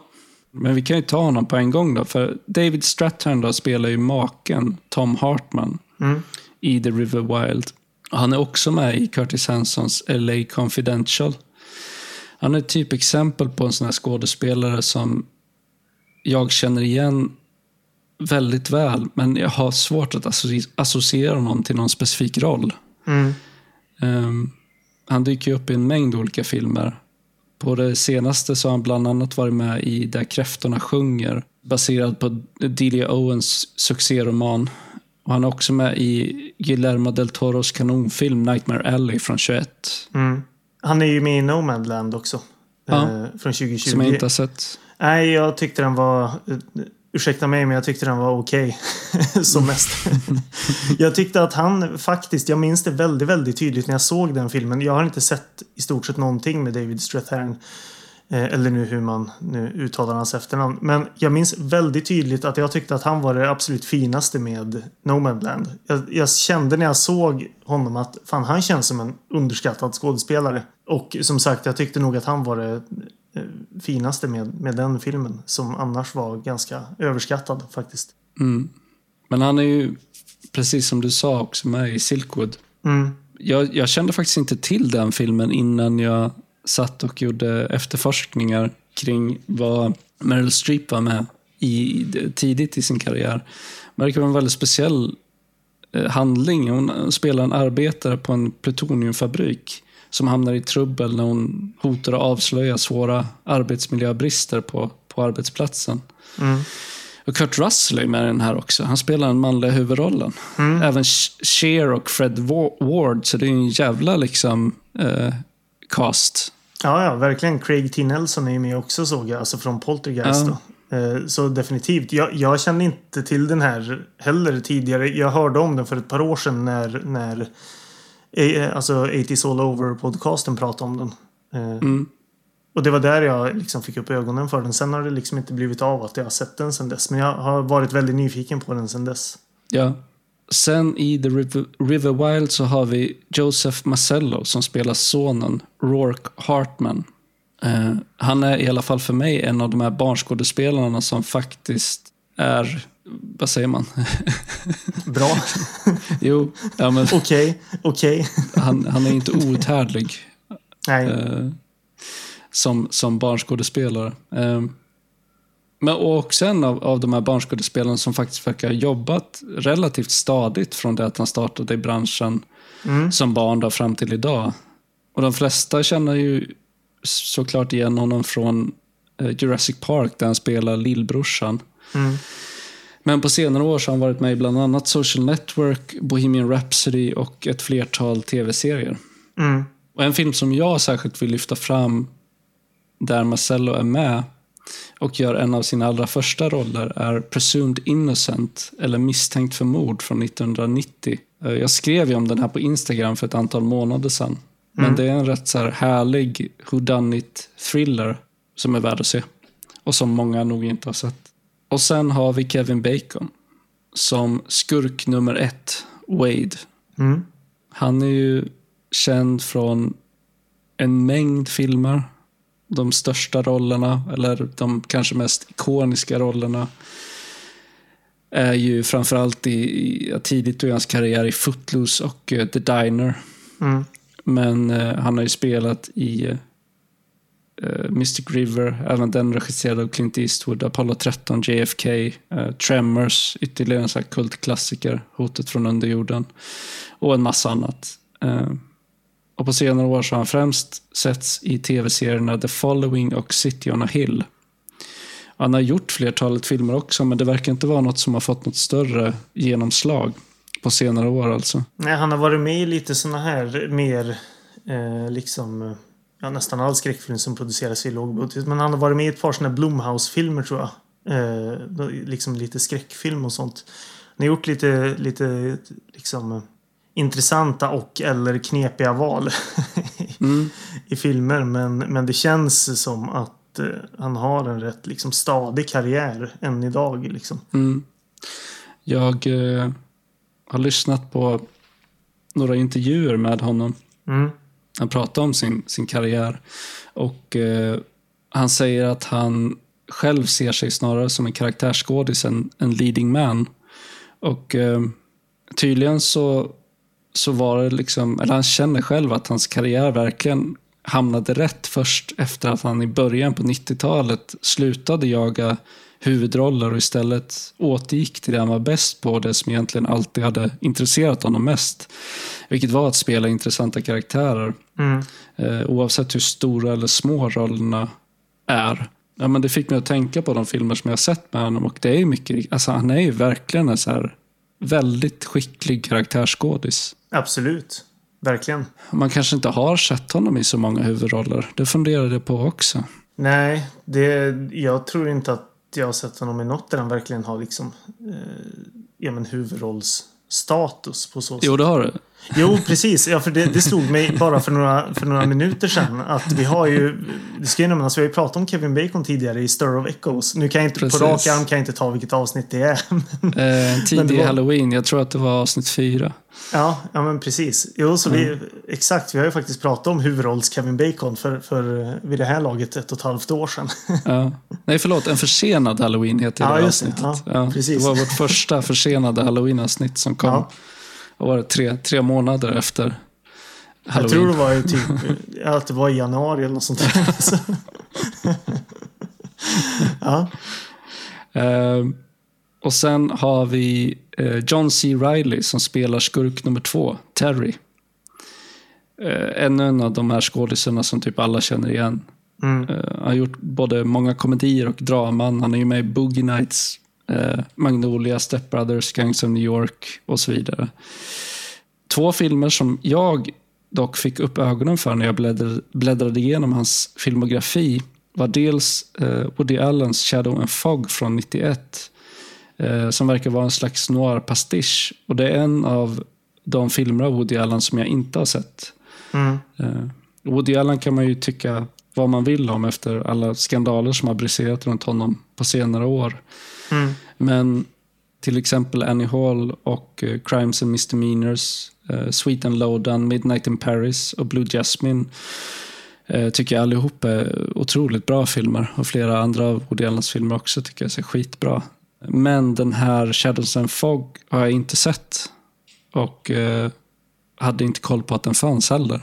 [SPEAKER 1] men vi kan ju ta honom på en gång då. För David Strathairn då spelar ju maken Tom Hartman
[SPEAKER 2] Mm.
[SPEAKER 1] i The River Wild. Han är också med i Curtis Hansons LA Confidential. Han är ett typexempel på en sån här skådespelare som jag känner igen väldigt väl, men jag har svårt att associ- associera honom till någon specifik roll.
[SPEAKER 2] Mm.
[SPEAKER 1] Ehm, han dyker upp i en mängd olika filmer. På det senaste så har han bland annat varit med i Där kräftorna sjunger, baserad på Delia Owens succéroman. Och han är också med i Guillermo del Toros kanonfilm Nightmare Alley från 21,
[SPEAKER 2] Mm. Han är ju med i No Man Land också.
[SPEAKER 1] Ja.
[SPEAKER 2] Eh, från 2020.
[SPEAKER 1] som jag inte har sett.
[SPEAKER 2] Nej, jag tyckte den var... eh, Ursäkta mig, men jag tyckte den var okej. [LAUGHS] Som mest. [LAUGHS] jag tyckte att han faktiskt... Jag minns det väldigt, väldigt tydligt när jag såg den filmen. Jag har inte sett i stort sett någonting med David Strathairn. Eh, eller nu hur man nu uttalar hans efternamn. Men jag minns väldigt tydligt att jag tyckte att han var det absolut finaste med No Man Land. Jag, jag kände när jag såg honom att fan, han känns som en underskattad skådespelare. Och som sagt, jag tyckte nog att han var det eh, finaste med, med den filmen. Som annars var ganska överskattad faktiskt.
[SPEAKER 1] Mm. Men han är ju, precis som du sa, också med i Silkwood.
[SPEAKER 2] Mm.
[SPEAKER 1] Jag, jag kände faktiskt inte till den filmen innan jag satt och gjorde efterforskningar kring vad Meryl Streep var med i, tidigt i sin karriär. Det kan vara en väldigt speciell eh, handling. Hon spelar en arbetare på en plutoniumfabrik som hamnar i trubbel när hon hotar att avslöja svåra arbetsmiljöbrister på, på arbetsplatsen.
[SPEAKER 2] Mm.
[SPEAKER 1] Och Kurt Russell är med i den här också. Han spelar den manliga huvudrollen. Även Sh- Cher och Fred Wa- Ward, så det är en jävla liksom eh, cast.
[SPEAKER 2] Ja, ja, verkligen. Craig T. Nelson är ju med också såg jag. Alltså från Poltergeist
[SPEAKER 1] Ja.
[SPEAKER 2] då. Eh, Så definitivt. Jag, jag kände inte till den här heller tidigare. Jag hörde om den för ett par år sedan när, när eh, alltså 80s All Over-podcasten pratade om den. Eh,
[SPEAKER 1] Mm.
[SPEAKER 2] Och det var där jag liksom fick upp ögonen för den. Sen har det liksom inte blivit av att jag har sett den sen dess. Men jag har varit väldigt nyfiken på den sen dess.
[SPEAKER 1] Ja. Sen i The River, River Wild så har vi Joseph Marcello som spelar sonen Rourke Hartman. Eh, han är i alla fall för mig en av de här barnskådespelarna som faktiskt är, vad säger man? [LAUGHS]
[SPEAKER 2] Bra. [LAUGHS]
[SPEAKER 1] jo, ja, men
[SPEAKER 2] Okej, okej.
[SPEAKER 1] han, han är inte outhärdlig
[SPEAKER 2] Nej.
[SPEAKER 1] eh, som, som barnskådespelare. Eh, men och också en av, av de här barnskådespelarna som faktiskt verkar ha jobbat relativt stadigt från det att han startade i branschen
[SPEAKER 2] Mm.
[SPEAKER 1] som barn då, fram till idag. Och de flesta känner ju såklart igen honom från eh, Jurassic Park där han spelar lillbrorsan.
[SPEAKER 2] Mm.
[SPEAKER 1] Men på senare år så har han varit med i bland annat Social Network, Bohemian Rhapsody och ett flertal tv-serier.
[SPEAKER 2] Mm.
[SPEAKER 1] Och en film som jag särskilt vill lyfta fram där Marcello är med och gör en av sina allra första roller är Presumed Innocent, eller Misstänkt för mord från 1990. Eh, Jag skrev ju om den här på Instagram för ett antal månader sedan. Men det är en rätt så här härlig whodunit thriller som är värd att se. Och som många nog inte har sett. Och sen har vi Kevin Bacon som skurk nummer ett, Wade.
[SPEAKER 2] Mm.
[SPEAKER 1] Han är ju känd från en mängd filmer. De största rollerna, eller de kanske mest ikoniska rollerna, är ju framförallt i, i tidigt i hans karriär i Footloose och eh, The Diner.
[SPEAKER 2] Mm.
[SPEAKER 1] Men eh, han har ju spelat i eh, Mystic River, även den regisserad av Clint Eastwood, Apollo 13, JFK, Tremors, ytterligare en sån här kultklassiker, Hotet från underjorden och en massa annat. Och på senare år så har han främst setts i tv-serierna The Following och City on a Hill. Han har gjort flertalet filmer också, men det verkar inte vara något som har fått något större genomslag på senare år alltså.
[SPEAKER 2] Nej, han har varit med i lite såna här mer eh, liksom ja, nästan all skräckfilm som produceras i lågbudget. Men han har varit med i ett par såna här Blumhouse-filmer tror jag. Eh, liksom lite skräckfilm och sånt. Han har gjort lite, lite liksom eh, intressanta och eller knepiga val [LAUGHS]
[SPEAKER 1] Mm.
[SPEAKER 2] i filmer. Men, men det känns som att eh, han har en rätt liksom stadig karriär än idag. Liksom.
[SPEAKER 1] Mm. Jag eh, har lyssnat på några intervjuer med honom.
[SPEAKER 2] Mm.
[SPEAKER 1] Han pratar om sin, sin karriär. Och eh, han säger att han själv ser sig snarare som en karaktärsskådis än en leading man. Och eh, tydligen så, så var det liksom, eller han känner själv att hans karriär verkligen hamnade rätt först efter att han i början på 90-talet slutade jaga huvudroller och istället återgick till det han var bäst på, det som egentligen alltid hade intresserat honom mest. Vilket var att spela intressanta karaktärer.
[SPEAKER 2] Mm.
[SPEAKER 1] Eh, oavsett hur stora eller små rollerna är. Ja, men det fick mig att tänka på de filmer som jag har sett med honom och det är mycket, alltså han är ju verkligen en så här väldigt skicklig karaktärsskådis.
[SPEAKER 2] Absolut. Verkligen.
[SPEAKER 1] Man kanske inte har sett honom i så många huvudroller. Det funderade jag på också.
[SPEAKER 2] Nej, det, jag tror inte att jag har sett honom i något där han verkligen har liksom eh, ja, men huvudrollsstatus på så sätt.
[SPEAKER 1] Jo, det har du.
[SPEAKER 2] Jo, precis. Ja, för det, det slog mig bara för några, för några minuter sedan att vi har ju, det ska ju nämnas, vi har ju pratat om Kevin Bacon tidigare i Stir of Echoes. Nu kan jag inte,
[SPEAKER 1] Precis.
[SPEAKER 2] på rak arm kan jag inte ta vilket avsnitt det är.
[SPEAKER 1] Eh, en tidig
[SPEAKER 2] var-
[SPEAKER 1] halloween, jag tror att det var avsnitt fyra.
[SPEAKER 2] ja, ja, men precis. Jo, så vi, exakt. Vi har ju faktiskt pratat om huvudrolls Kevin Bacon för, för eh, vid det här laget ett och ett halvt år sedan.
[SPEAKER 1] Ja. Nej, förlåt. En försenad halloween heter
[SPEAKER 2] Ja,
[SPEAKER 1] det avsnittet.
[SPEAKER 2] Ja, precis.
[SPEAKER 1] Det var vårt första försenade halloween-avsnitt som kom.
[SPEAKER 2] Ja.
[SPEAKER 1] Vad var det? Tre, tre månader efter
[SPEAKER 2] Jag
[SPEAKER 1] halloween.
[SPEAKER 2] tror det var ju typ att det var i januari eller något sånt där. [LAUGHS] Ja.
[SPEAKER 1] Eh, och sen har vi eh, John C. Reilly som spelar skurk nummer två, Terry. Eh, ännu en av de här skådisarna som typ alla känner igen.
[SPEAKER 2] Mm.
[SPEAKER 1] Eh, han har gjort både många komedier och draman. Han är ju med i Boogie Nights, eh, Magnolia, Step Brothers, Gangs of New York och så vidare. Två filmer som jag dock fick upp ögonen för när jag bläddrade, bläddrade igenom hans filmografi var dels eh, Woody Allens Shadow and Fog från 91 eh, som verkar vara en slags noir-pastisch. Och det är en av de filmer av Woody Allen som jag inte har sett.
[SPEAKER 2] Mm.
[SPEAKER 1] Eh, Woody Allen kan man ju tycka vad man vill om efter alla skandaler som har briserat runt honom på senare år.
[SPEAKER 2] Mm.
[SPEAKER 1] Men till exempel Annie Hall och eh, Crimes and Misdemeanors, eh, Sweet and Lowdown, Midnight in Paris och Blue Jasmine eh, tycker jag allihop är otroligt bra filmer. Och flera andra av Woody Allens filmer också tycker jag är skitbra. Men den här Shadows and Fog har jag inte sett. Och hade inte koll på att den fanns heller.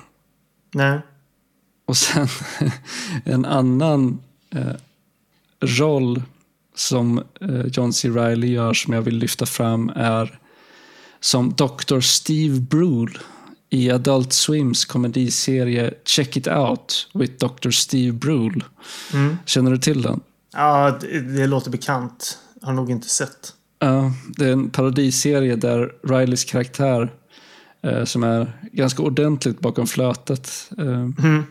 [SPEAKER 2] Nej.
[SPEAKER 1] Och sen [LAUGHS] en annan roll som eh, John C. Reilly gör som jag vill lyfta fram är som Dr. Steve Brule i Adult Swims komediserie Check It Out with Dr. Steve Brule.
[SPEAKER 2] Mm.
[SPEAKER 1] Känner du till den?
[SPEAKER 2] Ja, det, det låter bekant. Har nog inte sett.
[SPEAKER 1] Ja, det är en parodiserie där Rileys karaktär, eh, som är ganska ordentligt bakom flötet, eh,
[SPEAKER 2] Mm.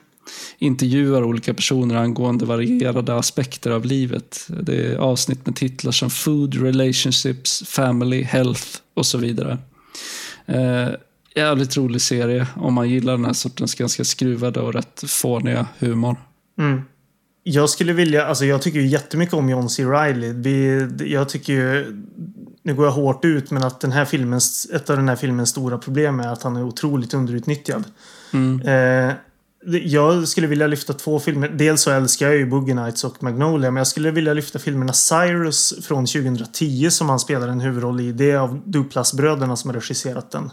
[SPEAKER 1] Intervjuar olika personer angående varierade aspekter av livet. Det är avsnitt med titlar som Food, Relationships, Family, Health och så vidare. Eh, jävligt rolig serie om man gillar den här sortens ganska skruvade och rätt fåniga humor.
[SPEAKER 2] Mm. Jag skulle vilja, alltså jag tycker ju jättemycket om John C. Reilly. Vi, jag tycker ju, nu går jag hårt ut, men att den här filmens, ett av den här filmens stora problem är att han är otroligt underutnyttjad.
[SPEAKER 1] Mm.
[SPEAKER 2] Eh, jag skulle vilja lyfta två filmer. Dels så älskar jag ju Boogie Nights och Magnolia, men jag skulle vilja lyfta filmerna Cyrus från 2010 som han spelar en huvudroll i. Det är av Duplass-bröderna som har regisserat den.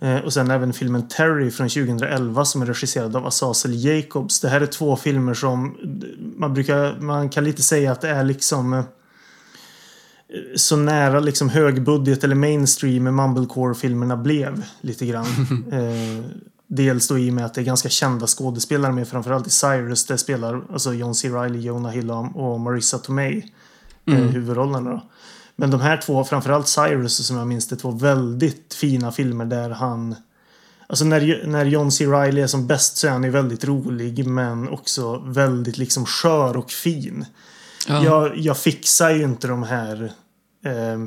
[SPEAKER 2] Eh, och sen även filmen Terry från 2011 som är regisserad av Azazel Jacobs. Det här är två filmer som man brukar, man kan lite säga att det är liksom eh, så nära liksom högbudget eller mainstream mumblecore-filmerna blev lite grann. [LAUGHS] eh, dels då i och med att det är ganska kända skådespelare med framförallt i Cyrus där spelar alltså John C. Reilly, Jonah Hill och Marissa Tomei eh, huvudrollerna. Då. Men de här två, framförallt Cyrus som jag minns det, två väldigt fina filmer där han Alltså när, när John C. Reilly är som bäst så är han ju väldigt rolig men också väldigt liksom skör och fin.
[SPEAKER 1] Ja.
[SPEAKER 2] Jag, jag fixar ju inte de här eh,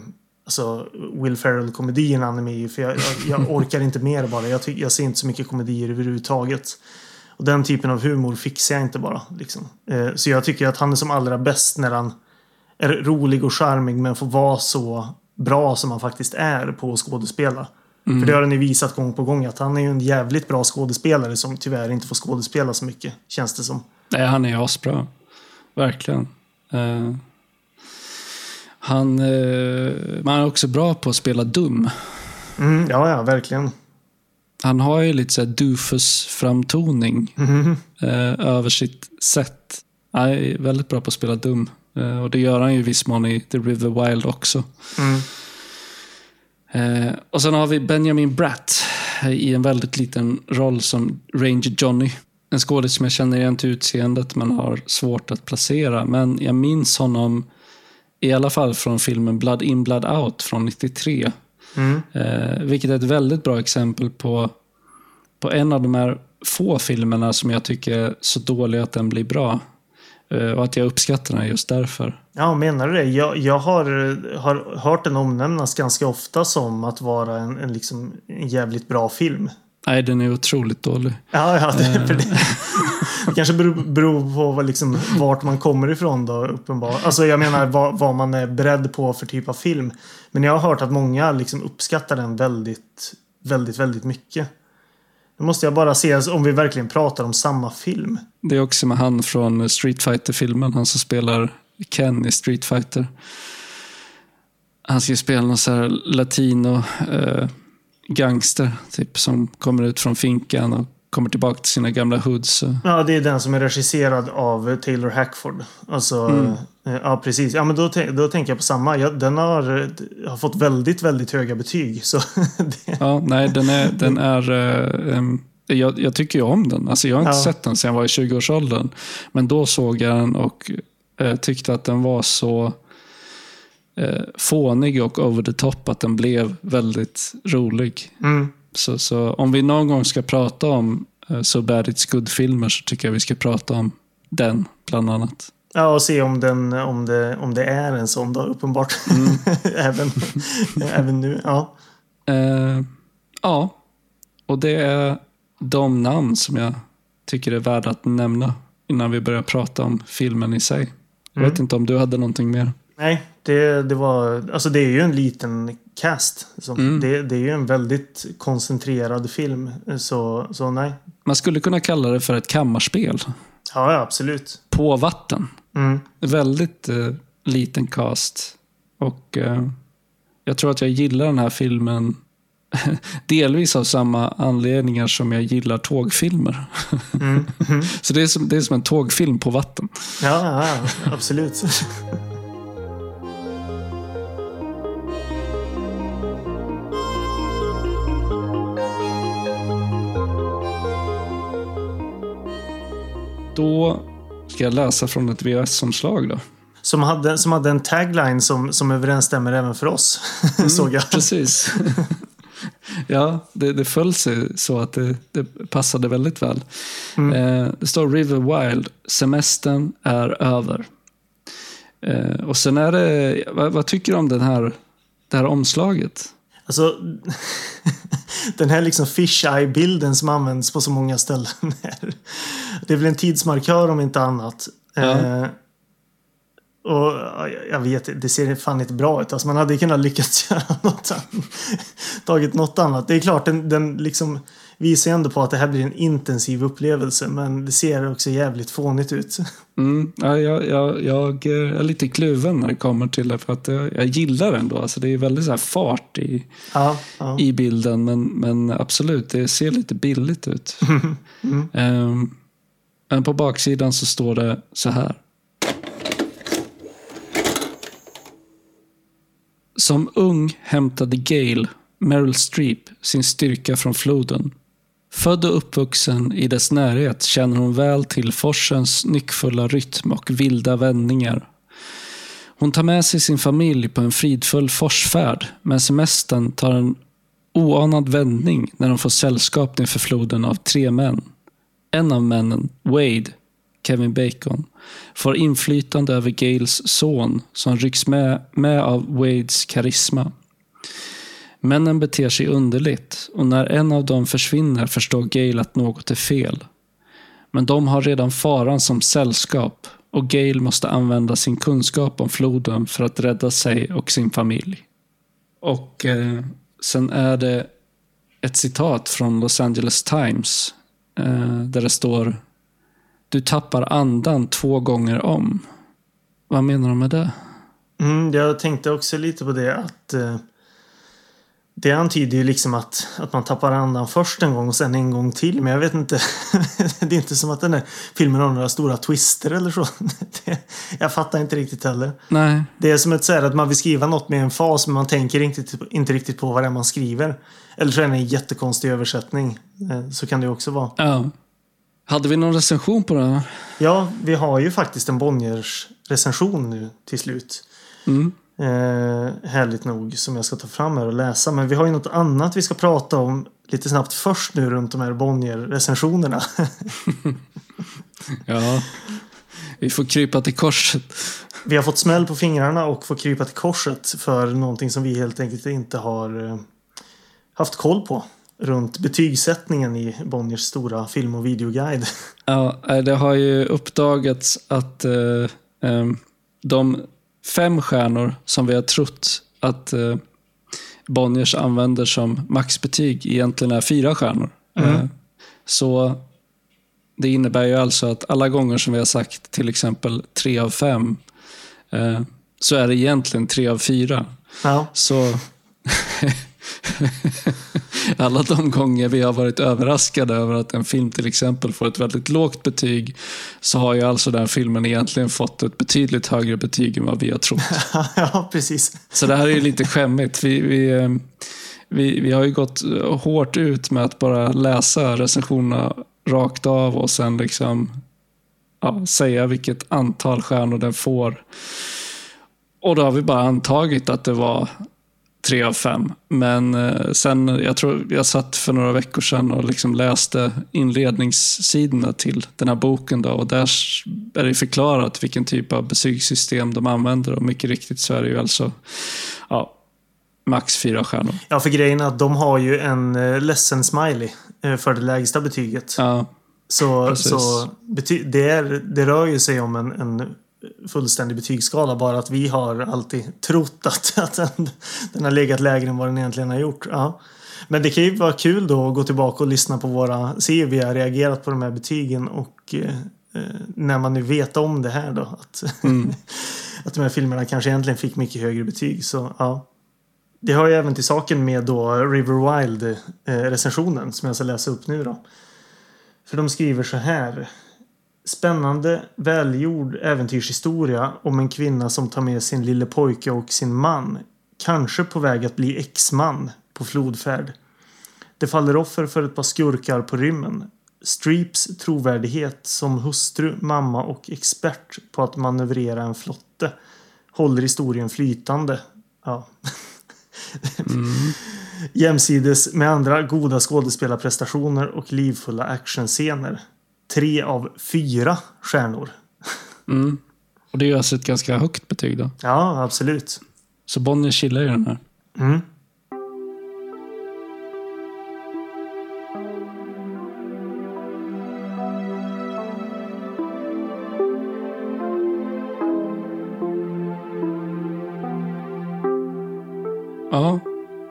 [SPEAKER 2] alltså Will Ferrell-komedierna han är med i. För jag, jag, jag [LAUGHS] orkar inte mer bara. Jag, jag ser inte så mycket komedier överhuvudtaget. Och den typen av humor fixar jag inte bara. Liksom. Eh, så jag tycker att han är som allra bäst när han är rolig och charmig men får vara så bra som han faktiskt är på att skådespela. För det har han ju visat gång på gång att han är ju en jävligt bra skådespelare som tyvärr inte får skådespela så mycket. Känns det som.
[SPEAKER 1] Nej, han är asbra. Verkligen. Eh, han, eh, man är också bra på att spela dum.
[SPEAKER 2] Mm, ja, ja, verkligen.
[SPEAKER 1] Han har ju lite så här doofus-framtoning eh, över sitt sätt. Han är väldigt bra på att spela dum. Eh, och det gör han ju i viss mån i The River Wild också.
[SPEAKER 2] Mm.
[SPEAKER 1] Eh, och sen har vi Benjamin Bratt i en väldigt liten roll som Ranger Johnny. En skådis som jag känner igen till utseendet men har svårt att placera. Men jag minns honom i alla fall från filmen Blood In Blood Out från 93.
[SPEAKER 2] Mm.
[SPEAKER 1] Eh, vilket är ett väldigt bra exempel på, på en av de här få filmerna som jag tycker är så dålig att den blir bra. Eh, och att jag uppskattar den just därför.
[SPEAKER 2] Ja, menar du det? Jag, jag har, har hört den omnämnas ganska ofta som att vara en, en, liksom, en jävligt bra film.
[SPEAKER 1] Nej, den är otroligt dålig.
[SPEAKER 2] Ja, ja det, för det, [LAUGHS] det kanske beror, beror på vad, liksom, vart man kommer ifrån då, uppenbarligen. Alltså jag menar vad, vad man är beredd på för typ av film. Men jag har hört att många liksom uppskattar den väldigt, väldigt, väldigt mycket. Nu måste jag bara se om vi verkligen pratar om samma film.
[SPEAKER 1] Det är också med han från Street Fighter-filmen, han som spelar Ken i Street Fighter. Han ska ju spela någon så här latino eh, gangster, typ, som kommer ut från finkan och kommer tillbaka till sina gamla hoods.
[SPEAKER 2] Ja, det är den som är regisserad av Taylor Hackford. Alltså, eh, ja precis. Ja, men då, då tänker jag på samma. Ja, den har, eh, har fått väldigt, väldigt höga betyg. Så [LAUGHS] det,
[SPEAKER 1] ja, nej, den är... Den är em, jag, jag tycker ju om den. Alltså, jag har inte
[SPEAKER 2] Ja.
[SPEAKER 1] sett den sedan jag var i 20-årsåldern. Men då såg jag den och eh, tyckte att den var så eh, fånig och over the top att den blev väldigt rolig.
[SPEAKER 2] mm,
[SPEAKER 1] Så, så om vi någon gång ska prata om uh, So Bad It's Good-filmer så tycker jag vi ska prata om den, bland annat.
[SPEAKER 2] ja, och se om, den, om, det, om det är en sån då, uppenbart. [LAUGHS] även, även nu. Ja.
[SPEAKER 1] Eh, ja, och det är de namn som jag tycker är värda att nämna innan vi börjar prata om filmen i sig. Jag vet inte om du hade någonting mer?
[SPEAKER 2] Nej, Det, det var, alltså det är ju en liten cast.
[SPEAKER 1] Mm.
[SPEAKER 2] det, det är ju en väldigt koncentrerad film. Så, så nej.
[SPEAKER 1] Man skulle kunna kalla det för ett kammarspel.
[SPEAKER 2] Ja, ja absolut.
[SPEAKER 1] På vatten.
[SPEAKER 2] Mm.
[SPEAKER 1] Väldigt eh, liten cast. Och eh, jag tror att jag gillar den här filmen [LAUGHS] delvis av samma anledningar som jag gillar tågfilmer.
[SPEAKER 2] Mm. Mm. [LAUGHS]
[SPEAKER 1] Så det är, som, det är som en tågfilm på vatten.
[SPEAKER 2] Ja, ja, absolut. [LAUGHS]
[SPEAKER 1] Då ska jag läsa från ett VHS-omslag då.
[SPEAKER 2] Som hade, som hade en tagline som, som överensstämmer även för oss. [LAUGHS] Såg jag.
[SPEAKER 1] Precis. [LAUGHS] ja, det, det föll sig så att det, det passade väldigt väl. Eh, det står River Wild, semestern är över. Eh, och sen är det, vad, vad tycker du om den här, det här omslaget?
[SPEAKER 2] Alltså, [LAUGHS] den här liksom fish-eye-bilden som används på så många ställen. Här. Det är väl en tidsmarkör om inte annat.
[SPEAKER 1] Ja.
[SPEAKER 2] Eh, och ja, jag vet det ser fan inte bra ut. Alltså man hade kunnat lyckats [LAUGHS] göra något annat. Tagit något annat. Det är klart, den, den liksom visar ju ändå på att det här blir en intensiv upplevelse. Men det ser också jävligt fånigt ut.
[SPEAKER 1] Mm, ja, jag, jag, jag är lite kluven när det kommer till det. För att jag, jag gillar den då. Alltså det är väldigt så här fart i,
[SPEAKER 2] Ja, ja.
[SPEAKER 1] i bilden. Men, men absolut, det ser lite billigt ut. [LAUGHS] Ehm, men på baksidan så står det så här. Som ung hämtade Gail, Meryl Streep, sin styrka från floden. Född och uppvuxen i dess närhet känner hon väl till forsens nyckfulla rytm och vilda vändningar. Hon tar med sig sin familj på en fridfull forsfärd, men semestern tar en oanad vändning när de får sällskap inför floden av tre män. En av männen, Wade, Kevin Bacon, får inflytande över Gails son som rycks med, med av Wades karisma. Männen beter sig underligt och när en av dem försvinner förstår Gail att något är fel. Men de har redan faran som sällskap och Gail måste använda sin kunskap om floden för att rädda sig och sin familj. Och eh, sen är det ett citat från Los Angeles Times eh, där det står Du tappar andan två gånger om. Vad menar de med det?
[SPEAKER 2] Mm, jag tänkte också lite på det att eh, det antyder ju liksom att, att man tappar andan först en gång och sen en gång till. Men jag vet inte. [LAUGHS] det är inte som att den här filmen har några stora twister eller så. [LAUGHS] det, jag fattar inte riktigt heller.
[SPEAKER 1] Nej,
[SPEAKER 2] Det är som ett så här att man vill skriva något med en fas men man tänker inte, inte riktigt på vad det är man skriver. Eller så är det en jättekonstig översättning. Eh, Så kan det också vara.
[SPEAKER 1] ja. Hade vi någon recension på här?
[SPEAKER 2] Ja, vi har ju faktiskt en Bonniers recension nu till slut.
[SPEAKER 1] Mm.
[SPEAKER 2] Eh, härligt nog som jag ska ta fram här och läsa. Men vi har ju något annat vi ska prata om lite snabbt först nu runt de här Bonnier-recensionerna. [LAUGHS]
[SPEAKER 1] Ja. Vi får krypa till korset.
[SPEAKER 2] vi har fått smäll på fingrarna och får krypa till korset för någonting som vi helt enkelt inte har eh, haft koll på. Runt betygssättningen i Bonniers stora film och videoguide.
[SPEAKER 1] Ja, eh, det har ju uppdagats att eh, em, de fem stjärnor som vi har trott att eh, Bonniers använder som maxbetyg egentligen är fyra stjärnor. Eh, så det innebär ju alltså att alla gånger som vi har sagt till exempel tre av fem eh, så är det egentligen tre av fyra.
[SPEAKER 2] Ja,
[SPEAKER 1] Så [LAUGHS] [LAUGHS] alla de gånger vi har varit överraskade över att en film till exempel får ett väldigt lågt betyg så har ju alltså den filmen egentligen fått ett betydligt högre betyg än vad vi har trott. [LAUGHS]
[SPEAKER 2] ja precis.
[SPEAKER 1] Så det här är ju lite skämmigt. Vi, vi, eh, vi, vi har ju gått hårt ut med att bara läsa recensionerna rakt av och sen liksom ja, säga vilket antal stjärnor den får. Och då har vi bara antagit att det var tre av fem. Men eh, sen, jag tror jag satt för några veckor sedan och liksom läste inledningssidorna till den här boken. Då, och där är det förklarat vilken typ av betygssystem de använder. Och mycket riktigt så är det ju alltså ja, max fyra stjärnor.
[SPEAKER 2] Ja, för grejen är att de har ju en eh, ledsen smiley eh, för det lägsta betyget.
[SPEAKER 1] Ja,
[SPEAKER 2] Så, så det, är, det rör ju sig om en, en fullständig betygsskala. Bara att vi har alltid trott att, [LAUGHS] att den, den har legat lägre än vad den egentligen har gjort. Ja. Men det kan ju vara kul då att gå tillbaka och lyssna på våra, se hur vi har reagerat på de här betygen och eh, när man nu vet om det här då. Att, mm. [LAUGHS] att de här filmerna kanske egentligen fick mycket högre betyg. Så ja. Det har ju även till saken med då River Wild eh, recensionen som jag ska läsa upp nu då. För de skriver så här. Spännande, välgjord äventyrshistoria om en kvinna som tar med sin lille pojke och sin man. Kanske på väg att bli exman på flodfärd. Det faller offer för ett par skurkar på rymmen. Streeps trovärdighet som hustru, mamma och expert på att manövrera en flotte håller historien flytande. Ja. [LAUGHS] Mm. Jämsides med andra goda skådespelarprestationer och livfulla actionscener. Tre av fyra stjärnor.
[SPEAKER 1] Mm. Och det är ju alltså ett ganska högt betyg då.
[SPEAKER 2] Ja, absolut.
[SPEAKER 1] Så Bonnier chillar ju den här. Mm. Ja,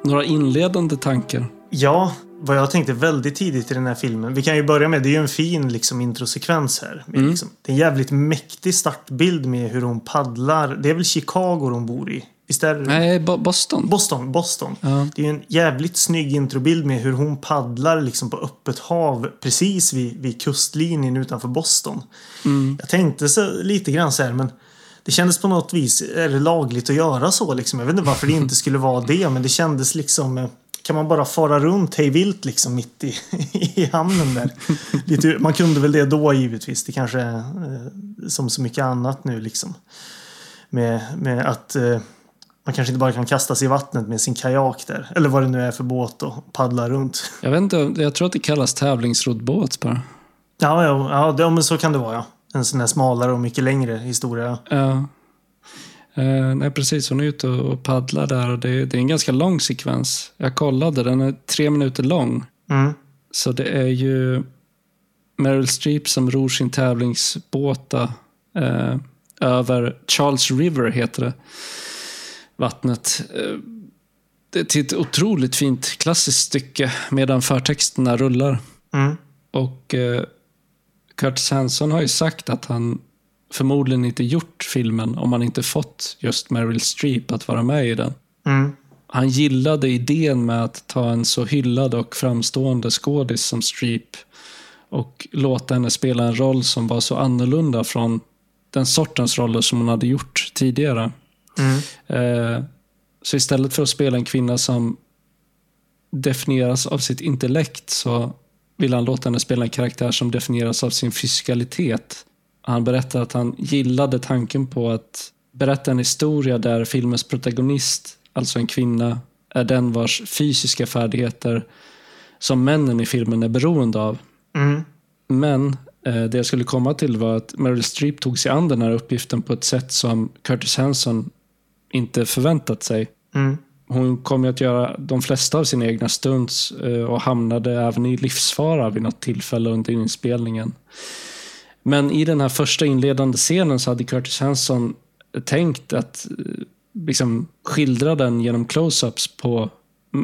[SPEAKER 1] några inledande tankar?
[SPEAKER 2] Ja, vad jag tänkte väldigt tidigt i den här filmen. Vi kan ju börja med, det är ju en fin liksom, introsekvens här. Mm. Liksom, det är en jävligt mäktig startbild med hur hon paddlar. Det är väl Chicago hon bor i?
[SPEAKER 1] Visst är det... Nej, Boston.
[SPEAKER 2] Boston, Boston. Ja. Det är en jävligt snygg introbild med hur hon paddlar liksom på öppet hav precis vid, vid kustlinjen utanför Boston. Mm. Jag tänkte så, lite grann så här, men det kändes på något vis, är det lagligt att göra så liksom? Jag vet inte varför det inte skulle vara det, men det kändes liksom eh, kan man bara fara runt hej vilt liksom mitt i, i hamnen där? Lite, man kunde väl det då givetvis. Det kanske är eh, som så mycket annat nu liksom. Med, med att eh, man kanske inte bara kan kasta sig i vattnet med sin kajak där. Eller vad det nu är för båt och paddla runt.
[SPEAKER 1] Jag vet inte, jag tror att det kallas tävlingsrodd båt bara.
[SPEAKER 2] Ja, ja, ja, det, men så kan det vara ja en sån här smalare och mycket längre historia.
[SPEAKER 1] Ja. Eh, nej, precis. Hon är ute och paddlar där och det, det, är en ganska lång sekvens. Jag kollade, den är tre minuter lång. Mm. Så det är ju Meryl Streep som ror sin tävlingsbåta eh, över Charles River, heter det. Vattnet. Eh, det är till ett otroligt fint klassiskt stycke medan förtexterna rullar. Mm. Och eh, Curtis Hanson har ju sagt att han förmodligen inte gjort filmen om han inte fått just Meryl Streep att vara med i den. Mm. Han gillade idén med att ta en så hyllad och framstående skådis som Streep och låta henne spela en roll som var så annorlunda från den sortens roller som hon hade gjort tidigare. Mm. Eh, så istället för att spela en kvinna som definieras av sitt intellekt så vill han låta henne spela en karaktär som definieras av sin fysikalitet. Han berättar att han gillade tanken på att berätta en historia där filmens protagonist, alltså en kvinna, är den vars fysiska färdigheter som männen i filmen är beroende av. Mm. Men eh, det jag skulle komma till var att Meryl Streep tog sig an den här uppgiften på ett sätt som Curtis Hanson inte förväntat sig. Mm. Hon kom ju att göra de flesta av sina egna stunts eh, och hamnade även i livsfara vid något tillfälle under inspelningen. Men i den här första inledande scenen så hade Curtis Hanson tänkt att eh, liksom skildra den genom close-ups på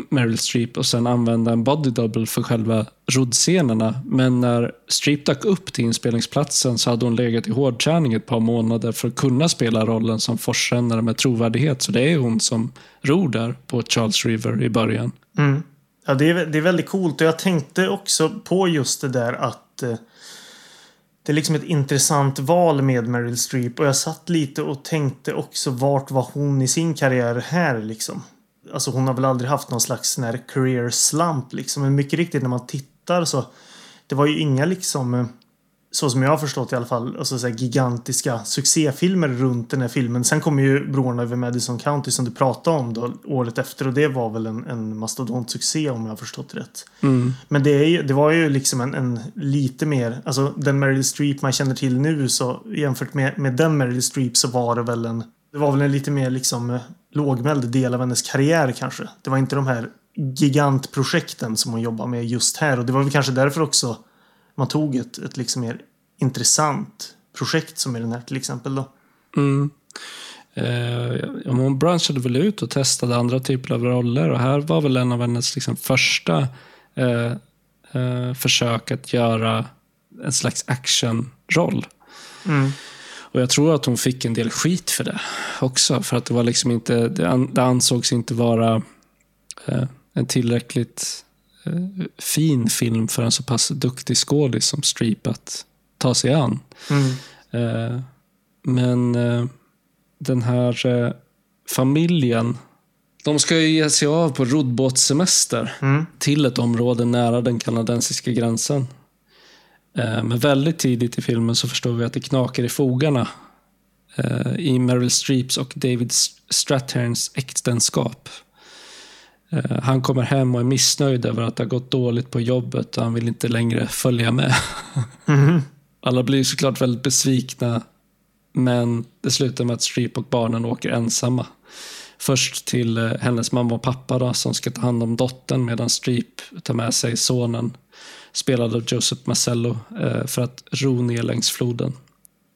[SPEAKER 1] Meryl Streep och sen använda en body double för själva roddscenerna. Men när Streep dök upp till inspelningsplatsen så hade hon legat i hårdträning ett par månader för att kunna spela rollen som forsrännare med trovärdighet. Så det är hon som ror där på Charles River i början.
[SPEAKER 2] Mm. Ja, det är, det är väldigt coolt och jag tänkte också på just det där att eh, det är liksom ett intressant val med Meryl Streep och jag satt lite och tänkte också vart var hon i sin karriär här liksom. Alltså hon har väl aldrig haft någon slags sån här career slump liksom. Men mycket riktigt när man tittar så. Det var ju inga liksom. Så som jag har förstått i alla fall. Alltså så gigantiska succéfilmer runt den här filmen. Sen kommer ju Brorna över Madison County som du pratade om då året efter. Och det var väl en, en mastodontsuccé om jag har förstått rätt. Mm. Men det, är det var ju liksom en, en, lite mer. Alltså den Meryl Streep man känner till nu så jämfört med, med den Meryl Streep så var det väl en. Det var väl en lite mer liksom eh, lågmäld del av hennes karriär kanske. Det var inte de här gigantprojekten som hon jobbar med just här och det var väl kanske därför också man tog ett, ett liksom mer intressant projekt som är den här till exempel då.
[SPEAKER 1] Mm. Eh, branschade väl ut och testade andra typer av roller och här var väl en av hennes liksom, första eh, eh, försök att göra en slags actionroll.
[SPEAKER 2] Mm.
[SPEAKER 1] Och jag tror att hon fick en del skit för det också. För att det var liksom inte, det, an, det ansågs inte vara eh, en tillräckligt fin film för en så pass duktig skådis som Streep att ta sig an.
[SPEAKER 2] Mm.
[SPEAKER 1] Eh, men eh, den här eh, familjen, de ska ju ge sig av på roddbåtssemester
[SPEAKER 2] Mm.
[SPEAKER 1] till ett område nära den kanadensiska gränsen. Eh, Men väldigt tidigt i filmen så förstår vi att det knakar i fogarna eh, i Meryl Streeps och David Strathairns äktenskap. Eh, Han kommer hem och är missnöjd över att det har gått dåligt på jobbet och han vill inte längre följa med. [LAUGHS]
[SPEAKER 2] Mhm.
[SPEAKER 1] Alla blir såklart väldigt besvikna men det slutar med att Streep och barnen åker ensamma. Först till eh, hennes mamma och pappa då, som ska ta hand om dottern medan Streep tar med sig sonen, spelad av Joseph Marcello, eh, för att ro ner längs floden.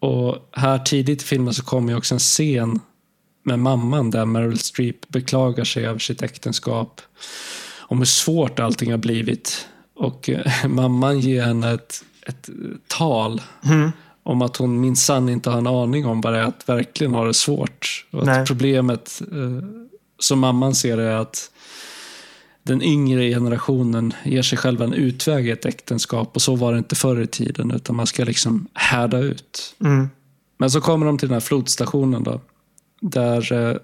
[SPEAKER 1] Och här tidigt i filmen så kommer ju också en scen med mamman där Meryl Streep beklagar sig över sitt äktenskap. Om hur svårt allting har blivit. Och eh, mamman ger henne ett, ett tal
[SPEAKER 2] Mm.
[SPEAKER 1] om att hon minsann inte har en aning om vad det är att verkligen ha det svårt. Och att problemet, eh, som mamman ser det, är att den yngre generationen ger sig själv en utväg i ett äktenskap och så var det inte förr i tiden utan man ska liksom härda ut.
[SPEAKER 2] Mm.
[SPEAKER 1] Men så kommer de till den här flodstationen då. Där eh,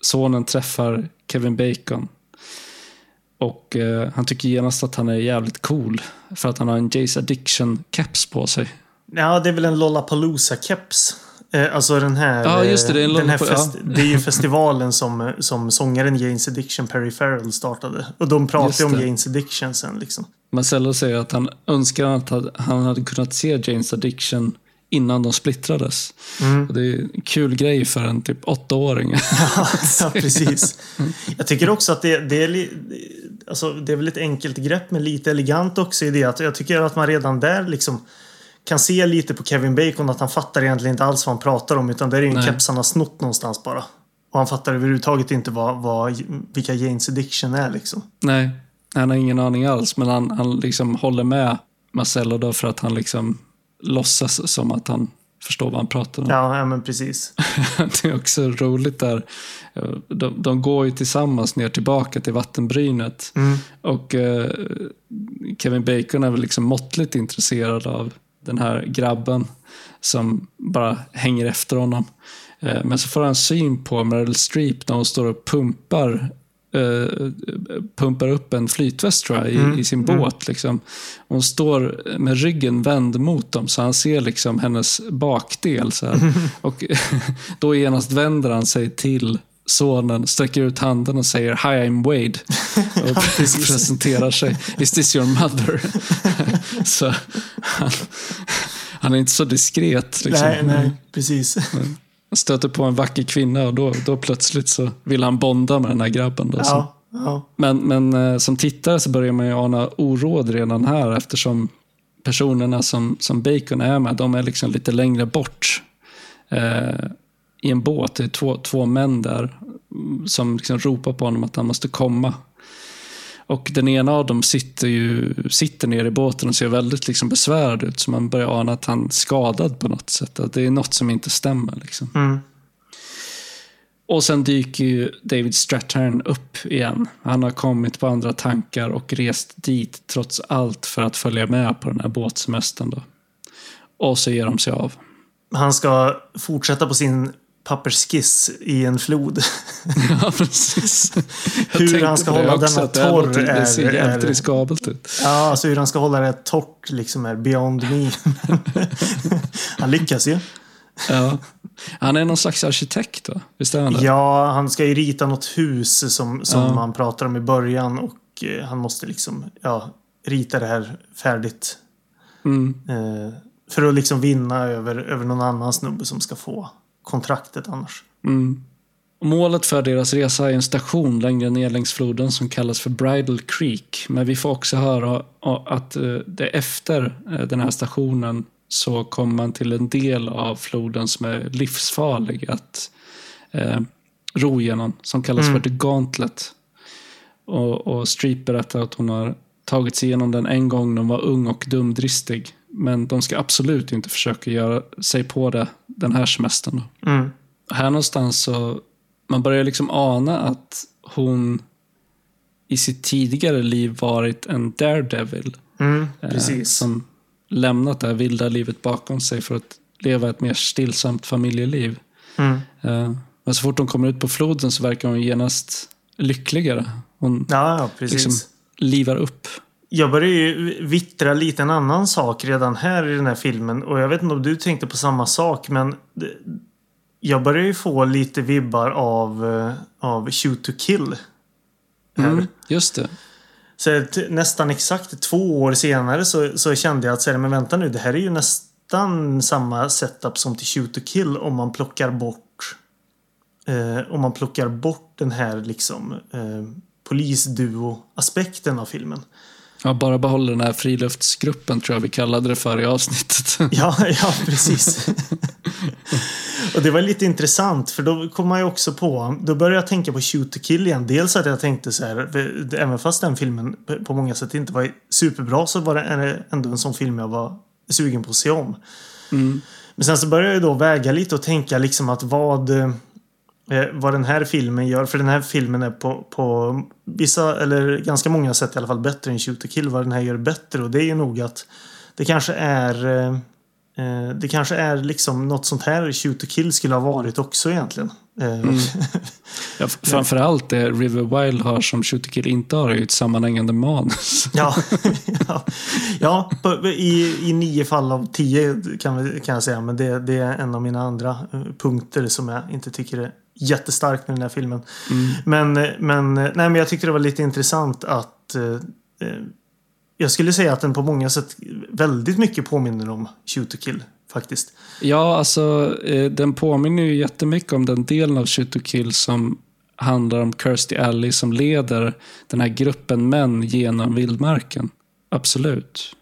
[SPEAKER 1] sonen träffar Kevin Bacon. Och eh, han tycker genast att han är jävligt cool. För att han har en Jays Addiction-keps på sig.
[SPEAKER 2] Ja, det är väl en Lollapalooza-keps. Eh, alltså den här...
[SPEAKER 1] Ja, just det, det är en
[SPEAKER 2] den här fest, Det är ju [LAUGHS] festivalen som, som sångaren Janes Addiction, Perry Farrell, startade. Och de pratar ju om
[SPEAKER 1] det.
[SPEAKER 2] Janes Addiction sen liksom.
[SPEAKER 1] Marcello säger att han önskar att han hade kunnat se Janes Addiction innan de splittrades.
[SPEAKER 2] Mm.
[SPEAKER 1] Det är en kul grej för en typ åttaåring. [LAUGHS]
[SPEAKER 2] ja, precis. Jag tycker också att det, det är alltså, det är väl ett enkelt grepp men lite elegant också i det att jag tycker att man redan där liksom kan se lite på Kevin Bacon att han fattar egentligen inte alls vad han pratar om utan det är ju en
[SPEAKER 1] Nej.
[SPEAKER 2] keps han har snott någonstans bara. Och han fattar överhuvudtaget inte vad, vad, vilka Janes Addiction är liksom.
[SPEAKER 1] Nej, han har ingen aning alls. Men han, han liksom håller med Marcello då för att han liksom låtsas som att han förstår vad han pratar om.
[SPEAKER 2] Ja, ja men precis. [LAUGHS]
[SPEAKER 1] Det är också roligt där. De, de går ju tillsammans ner tillbaka till vattenbrynet.
[SPEAKER 2] Mm.
[SPEAKER 1] Och eh, Kevin Bacon är väl liksom måttligt intresserad av den här grabben som bara hänger efter honom. Eh, men så får han syn på Meryl Streep när hon står och pumpar eh, pumpar upp en flytväst tror jag, i,
[SPEAKER 2] Mm,
[SPEAKER 1] i sin båt. Liksom. Hon står med ryggen vänd mot dem så han ser liksom hennes bakdel. Så här. [LAUGHS] Och [LAUGHS] då genast vänder han sig till sonen, sträcker ut handen och säger Hi I'm Wade. [LAUGHS] Och presenterar sig. Is this your mother? så han, han är inte så diskret. Liksom.
[SPEAKER 2] Nej, nej, precis.
[SPEAKER 1] Han stöter på en vacker kvinna och då, då plötsligt så vill han bonda med den här grabben. Då, så.
[SPEAKER 2] Ja, ja.
[SPEAKER 1] Men, men eh, som tittare så börjar man ju ana oråd redan här eftersom personerna som, som Bacon är med, de är liksom lite längre bort. Eh, I en båt, det är två, två män där som liksom ropar på honom att han måste komma. Och den ena av dem sitter ju sitter ner i båten och ser väldigt liksom besvärad ut. Så man börjar ana att han är skadad på något sätt. Att det är något som inte stämmer. Liksom.
[SPEAKER 2] Mm.
[SPEAKER 1] Och sen dyker ju David Strathairn upp igen. Han har kommit på andra tankar och rest dit trots allt för att följa med på den här båtsemestern. Då. Och så ger de sig av.
[SPEAKER 2] Han ska fortsätta på sin pappersskiss i en flod. [LAUGHS]
[SPEAKER 1] ja, precis. Jag
[SPEAKER 2] Hur han ska hålla denna torr
[SPEAKER 1] låter- Det ser
[SPEAKER 2] är-
[SPEAKER 1] jävligt
[SPEAKER 2] är-
[SPEAKER 1] riskabelt ut.
[SPEAKER 2] Ja, alltså hur han ska hålla det torrt liksom är beyond me. [LAUGHS] han lyckas ju.
[SPEAKER 1] Ja. Han är någon slags arkitekt, va? Visst är han det?
[SPEAKER 2] Ja, han ska ju rita något hus som, som
[SPEAKER 1] Ja.
[SPEAKER 2] man pratar om i början och eh, han måste liksom ja, rita det här färdigt.
[SPEAKER 1] Mm.
[SPEAKER 2] Eh, för att liksom vinna över, över någon annan snubbe som ska få kontraktet annars.
[SPEAKER 1] Mm. Målet för deras resa är en station längre ner längs floden som kallas för Bridal Creek. Men vi får också höra att eh, det efter eh, den här stationen så kommer man till en del av floden som är livsfarlig att eh, ro genom, som kallas
[SPEAKER 2] Mm.
[SPEAKER 1] för The Gauntlet. Och, och Streep berättar att hon har tagit sig igenom den en gång när hon var ung och dumdristig. Men de ska absolut inte försöka göra sig på det den här semestern.
[SPEAKER 2] Mm.
[SPEAKER 1] Här någonstans så, man börjar liksom ana att hon i sitt tidigare liv varit en daredevil.
[SPEAKER 2] Mm,
[SPEAKER 1] eh. Som lämnat det här vilda livet bakom sig för att leva ett mer stillsamt familjeliv.
[SPEAKER 2] Mm.
[SPEAKER 1] Eh, Men så fort hon kommer ut på floden så verkar hon genast lyckligare. Hon
[SPEAKER 2] Ja,
[SPEAKER 1] liksom livar upp.
[SPEAKER 2] Jag börjar ju vittra lite en annan sak redan här i den här filmen. Och jag vet inte om du tänkte på samma sak, men jag börjar ju få lite vibbar av, eh, av Shoot to Kill. Här.
[SPEAKER 1] Mm, just det.
[SPEAKER 2] Så nästan exakt två år senare så, så kände jag att säga, men vänta nu, det här är ju nästan samma setup som till Shoot to Kill om man plockar bort eh, om man plockar bort den här liksom eh, polisduo-aspekten av filmen.
[SPEAKER 1] Ja, bara behåller den här friluftsgruppen tror jag vi kallade det för i avsnittet. [LAUGHS]
[SPEAKER 2] Ja, ja precis. [LAUGHS] och det var lite intressant för då kom man ju också på, då började jag tänka på Shoot to Kill igen. Dels att jag tänkte så här, även fast den filmen på många sätt inte var superbra så var det ändå en sån film jag var sugen på att se om. Men sen så började jag då väga lite och tänka liksom att vad eh, vad den här filmen gör. För den här filmen är på, på vissa, eller ganska många sätt i alla fall bättre än Shoot to Kill. Vad den här gör bättre och det är ju nog att det kanske är eh, eh, det kanske är liksom något sånt här Shoot to Kill skulle ha varit också egentligen. Eh, [LAUGHS]
[SPEAKER 1] Ja, f- framförallt det River Wild har som Shooter Kill inte har är ju ett sammanhängande manus. [LAUGHS]
[SPEAKER 2] Ja, [LAUGHS] ja, ja på, i, i nio fall av tio kan, vi, kan jag säga. Men det, det är en av mina andra eh, punkter som jag inte tycker är jättestarkt med den här filmen. Men, eh, men, eh, nej, men jag tyckte det var lite intressant att eh, eh, jag skulle säga att den på många sätt väldigt mycket påminner om Shoot to Kill faktiskt.
[SPEAKER 1] Ja, alltså eh, den påminner ju jättemycket om den delen av Shoot to Kill som handlar om Kirstie Alley som leder den här gruppen män genom vildmarken. Absolut.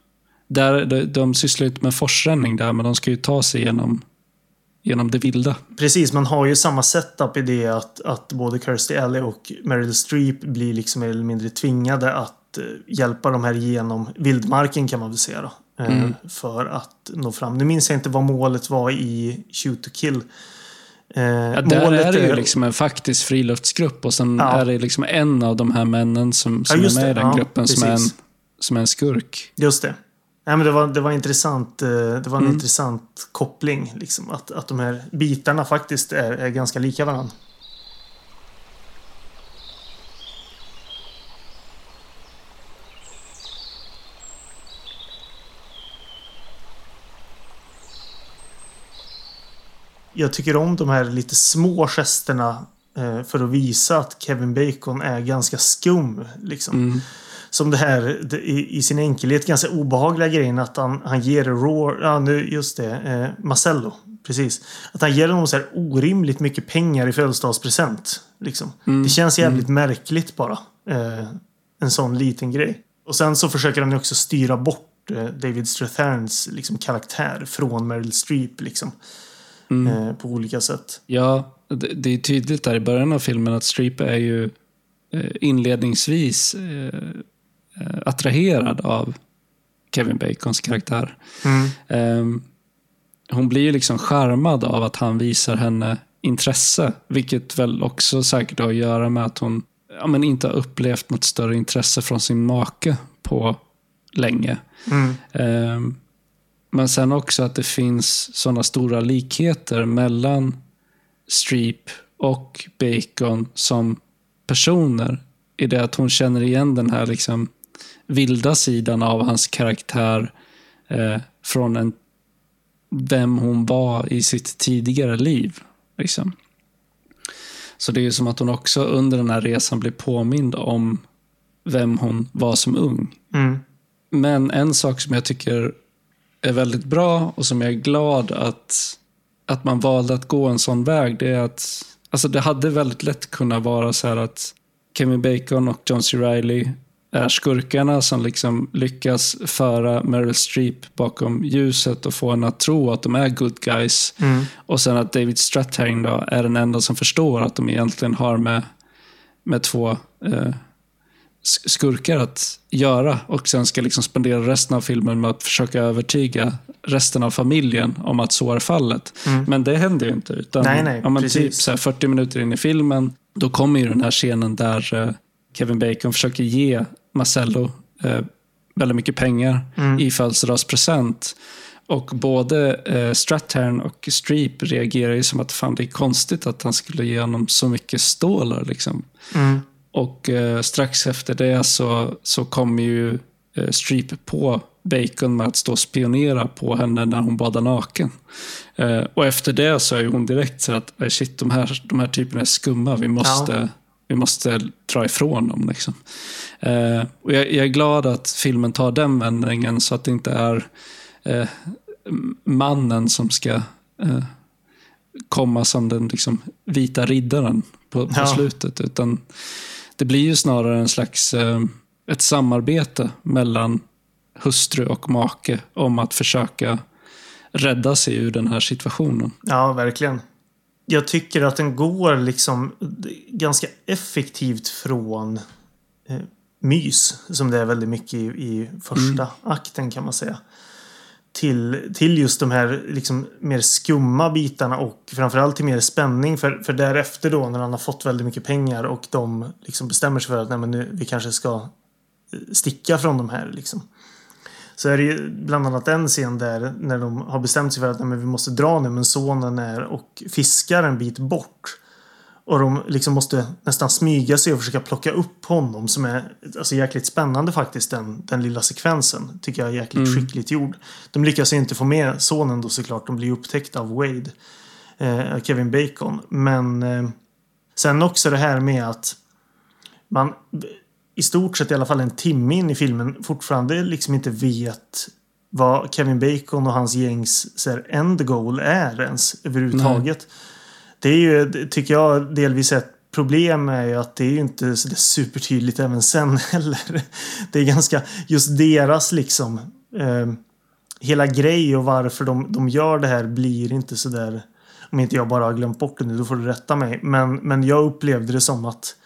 [SPEAKER 1] Där, de, de sysslar ju inte med forsränning där, men de ska ju ta sig genom, genom det vilda.
[SPEAKER 2] Precis, man har ju samma setup i det att, att både Kirstie Alley och Meryl Streep blir liksom mer eller mindre tvingade att eh, hjälpa de här genom vildmarken kan man väl säga då. Eh, För att nå fram. Nu minns jag inte vad målet var i Shoot to Kill. Eh,
[SPEAKER 1] Ja, där är det ju liksom en faktisk friluftsgrupp och sen
[SPEAKER 2] Ja.
[SPEAKER 1] är det liksom en av de här männen som, som
[SPEAKER 2] just
[SPEAKER 1] är med
[SPEAKER 2] det.
[SPEAKER 1] i den
[SPEAKER 2] Ja,
[SPEAKER 1] gruppen som är, en, som är en skurk.
[SPEAKER 2] Just det. Nej, men det, var, det var intressant. eh, Det var en
[SPEAKER 1] Mm.
[SPEAKER 2] intressant koppling. Liksom, att, att de här bitarna faktiskt är, är ganska lika varandra. Jag tycker om de här lite små gesterna eh, för att visa att Kevin Bacon är ganska skum. Liksom. Som det här i, i sin enkelhet ganska obehagliga grejen att han, han ger Raw, ja nu just det, eh, Marcello. Precis. Att han ger honom så här orimligt mycket pengar i födelsedagspresent. Liksom. Det känns jävligt märkligt bara. Eh, en sån liten grej. Och sen så försöker han ju också styra bort eh, David Strathairns liksom, karaktär från Meryl Streep. Liksom. Eh, på olika sätt.
[SPEAKER 1] Ja, det, det är tydligt där i början av filmen att Streep är ju eh, inledningsvis eh, attraherad av Kevin Bacons karaktär. Ehm, hon blir ju liksom charmad av att han visar henne intresse, vilket väl också säkert har att göra med att hon ja, men inte har upplevt något större intresse från sin make på länge. Ehm, men sen också att det finns sådana stora likheter mellan Streep och Bacon som personer. I det att hon känner igen den här liksom vilda sidan av hans karaktär eh, från en, vem hon var i sitt tidigare liv. Liksom. Så det är som att hon också under den här resan blir påmind om vem hon var som ung.
[SPEAKER 2] Mm.
[SPEAKER 1] Men en sak som jag tycker är väldigt bra och som jag är glad att, att man valde att gå en sån väg, det är att alltså det hade väldigt lätt kunnat vara så här att Kevin Bacon och John C. Reilly är skurkarna som liksom lyckas föra Meryl Streep bakom ljuset och få henne att tro att de är good guys.
[SPEAKER 2] Mm.
[SPEAKER 1] Och sen att David Strathairn då är den enda som förstår att de egentligen har med, med två eh, skurkar att göra och sen ska liksom spendera resten av filmen med att försöka övertyga resten av familjen om att så är fallet.
[SPEAKER 2] Mm.
[SPEAKER 1] Men det händer ju inte. Utan,
[SPEAKER 2] Nej, nej,
[SPEAKER 1] men
[SPEAKER 2] precis.
[SPEAKER 1] typ så här 40 minuter in i filmen, då kommer ju den här scenen där eh, Kevin Bacon försöker ge Marcello eh, väldigt mycket pengar
[SPEAKER 2] Mm.
[SPEAKER 1] i födelsedagspresent. Och både eh, Strathairn och Streep reagerar ju som att fan, det är konstigt att han skulle ge honom så mycket stålar. Liksom.
[SPEAKER 2] Mm.
[SPEAKER 1] Och eh, strax efter det så, så kommer ju eh, Streep på Bacon med att stå och spionera på henne när hon badar naken. Eh, och efter det så är hon direkt så att shit, de här, de här typerna är skumma. Vi måste, vi måste dra ifrån dem. Liksom. Eh, och jag, jag är glad att filmen tar den vändningen så att det inte är eh, mannen som ska eh, komma som den liksom, vita riddaren på, på
[SPEAKER 2] Ja.
[SPEAKER 1] slutet. Utan det blir ju snarare en slags eh, ett samarbete mellan hustru och make om att försöka rädda sig ur den här situationen.
[SPEAKER 2] Ja, verkligen. Jag tycker att den går liksom ganska effektivt från eh, mys, som det är väldigt mycket i, i första akten kan man säga. Till, till just de här liksom mer skumma bitarna och framförallt till mer spänning. För, för därefter då när han har fått väldigt mycket pengar och de liksom bestämmer sig för att nej, men nu, vi kanske ska eh, sticka från de här. Liksom. Så är det ju bland annat en scen där när de har bestämt sig för att nej, men vi måste dra nu men sonen är och fiskar en bit bort. Och de liksom måste nästan smyga sig och försöka plocka upp honom som är alltså jäkligt spännande faktiskt den, den lilla sekvensen. Tycker jag är jäkligt skickligt gjord. De lyckas inte få med sonen då såklart. De blir upptäckta av Wade. Eh, Kevin Bacon. Men eh, sen också det här med att man i stort sett i alla fall en timme in i filmen fortfarande liksom inte vet vad Kevin Bacon och hans gängs så här, end goal är ens överhuvudtaget. Det är ju, tycker jag, delvis ett problem är ju att det är ju inte så supertydligt även sen [LAUGHS] heller. Det är ganska, just deras liksom eh, hela grej och varför de, de gör det här blir inte så där om inte jag bara har glömt bort det nu, då får du rätta mig. Men, men jag upplevde det som att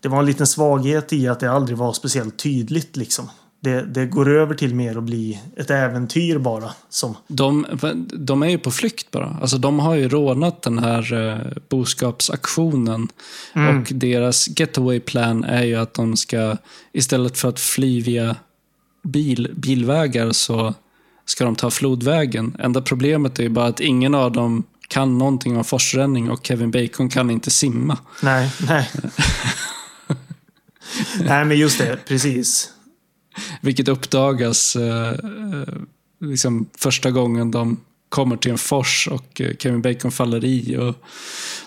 [SPEAKER 2] det var en liten svaghet i att det aldrig var speciellt tydligt liksom. Det, det går över till mer att bli ett äventyr bara. Som,
[SPEAKER 1] De, de är ju på flykt bara. Alltså, de har ju rånat den här eh, boskapsaktionen. Och deras getaway plan är ju att de ska, istället för att fly via bil, bilvägar, så ska de ta flodvägen. Enda problemet är ju bara att ingen av dem kan någonting om forsränning och Kevin Bacon kan inte simma.
[SPEAKER 2] nej, nej. [LAUGHS] nej men just det, precis.
[SPEAKER 1] Vilket uppdagas eh, eh, liksom första gången de kommer till en fors och eh, Kevin Bacon faller i. och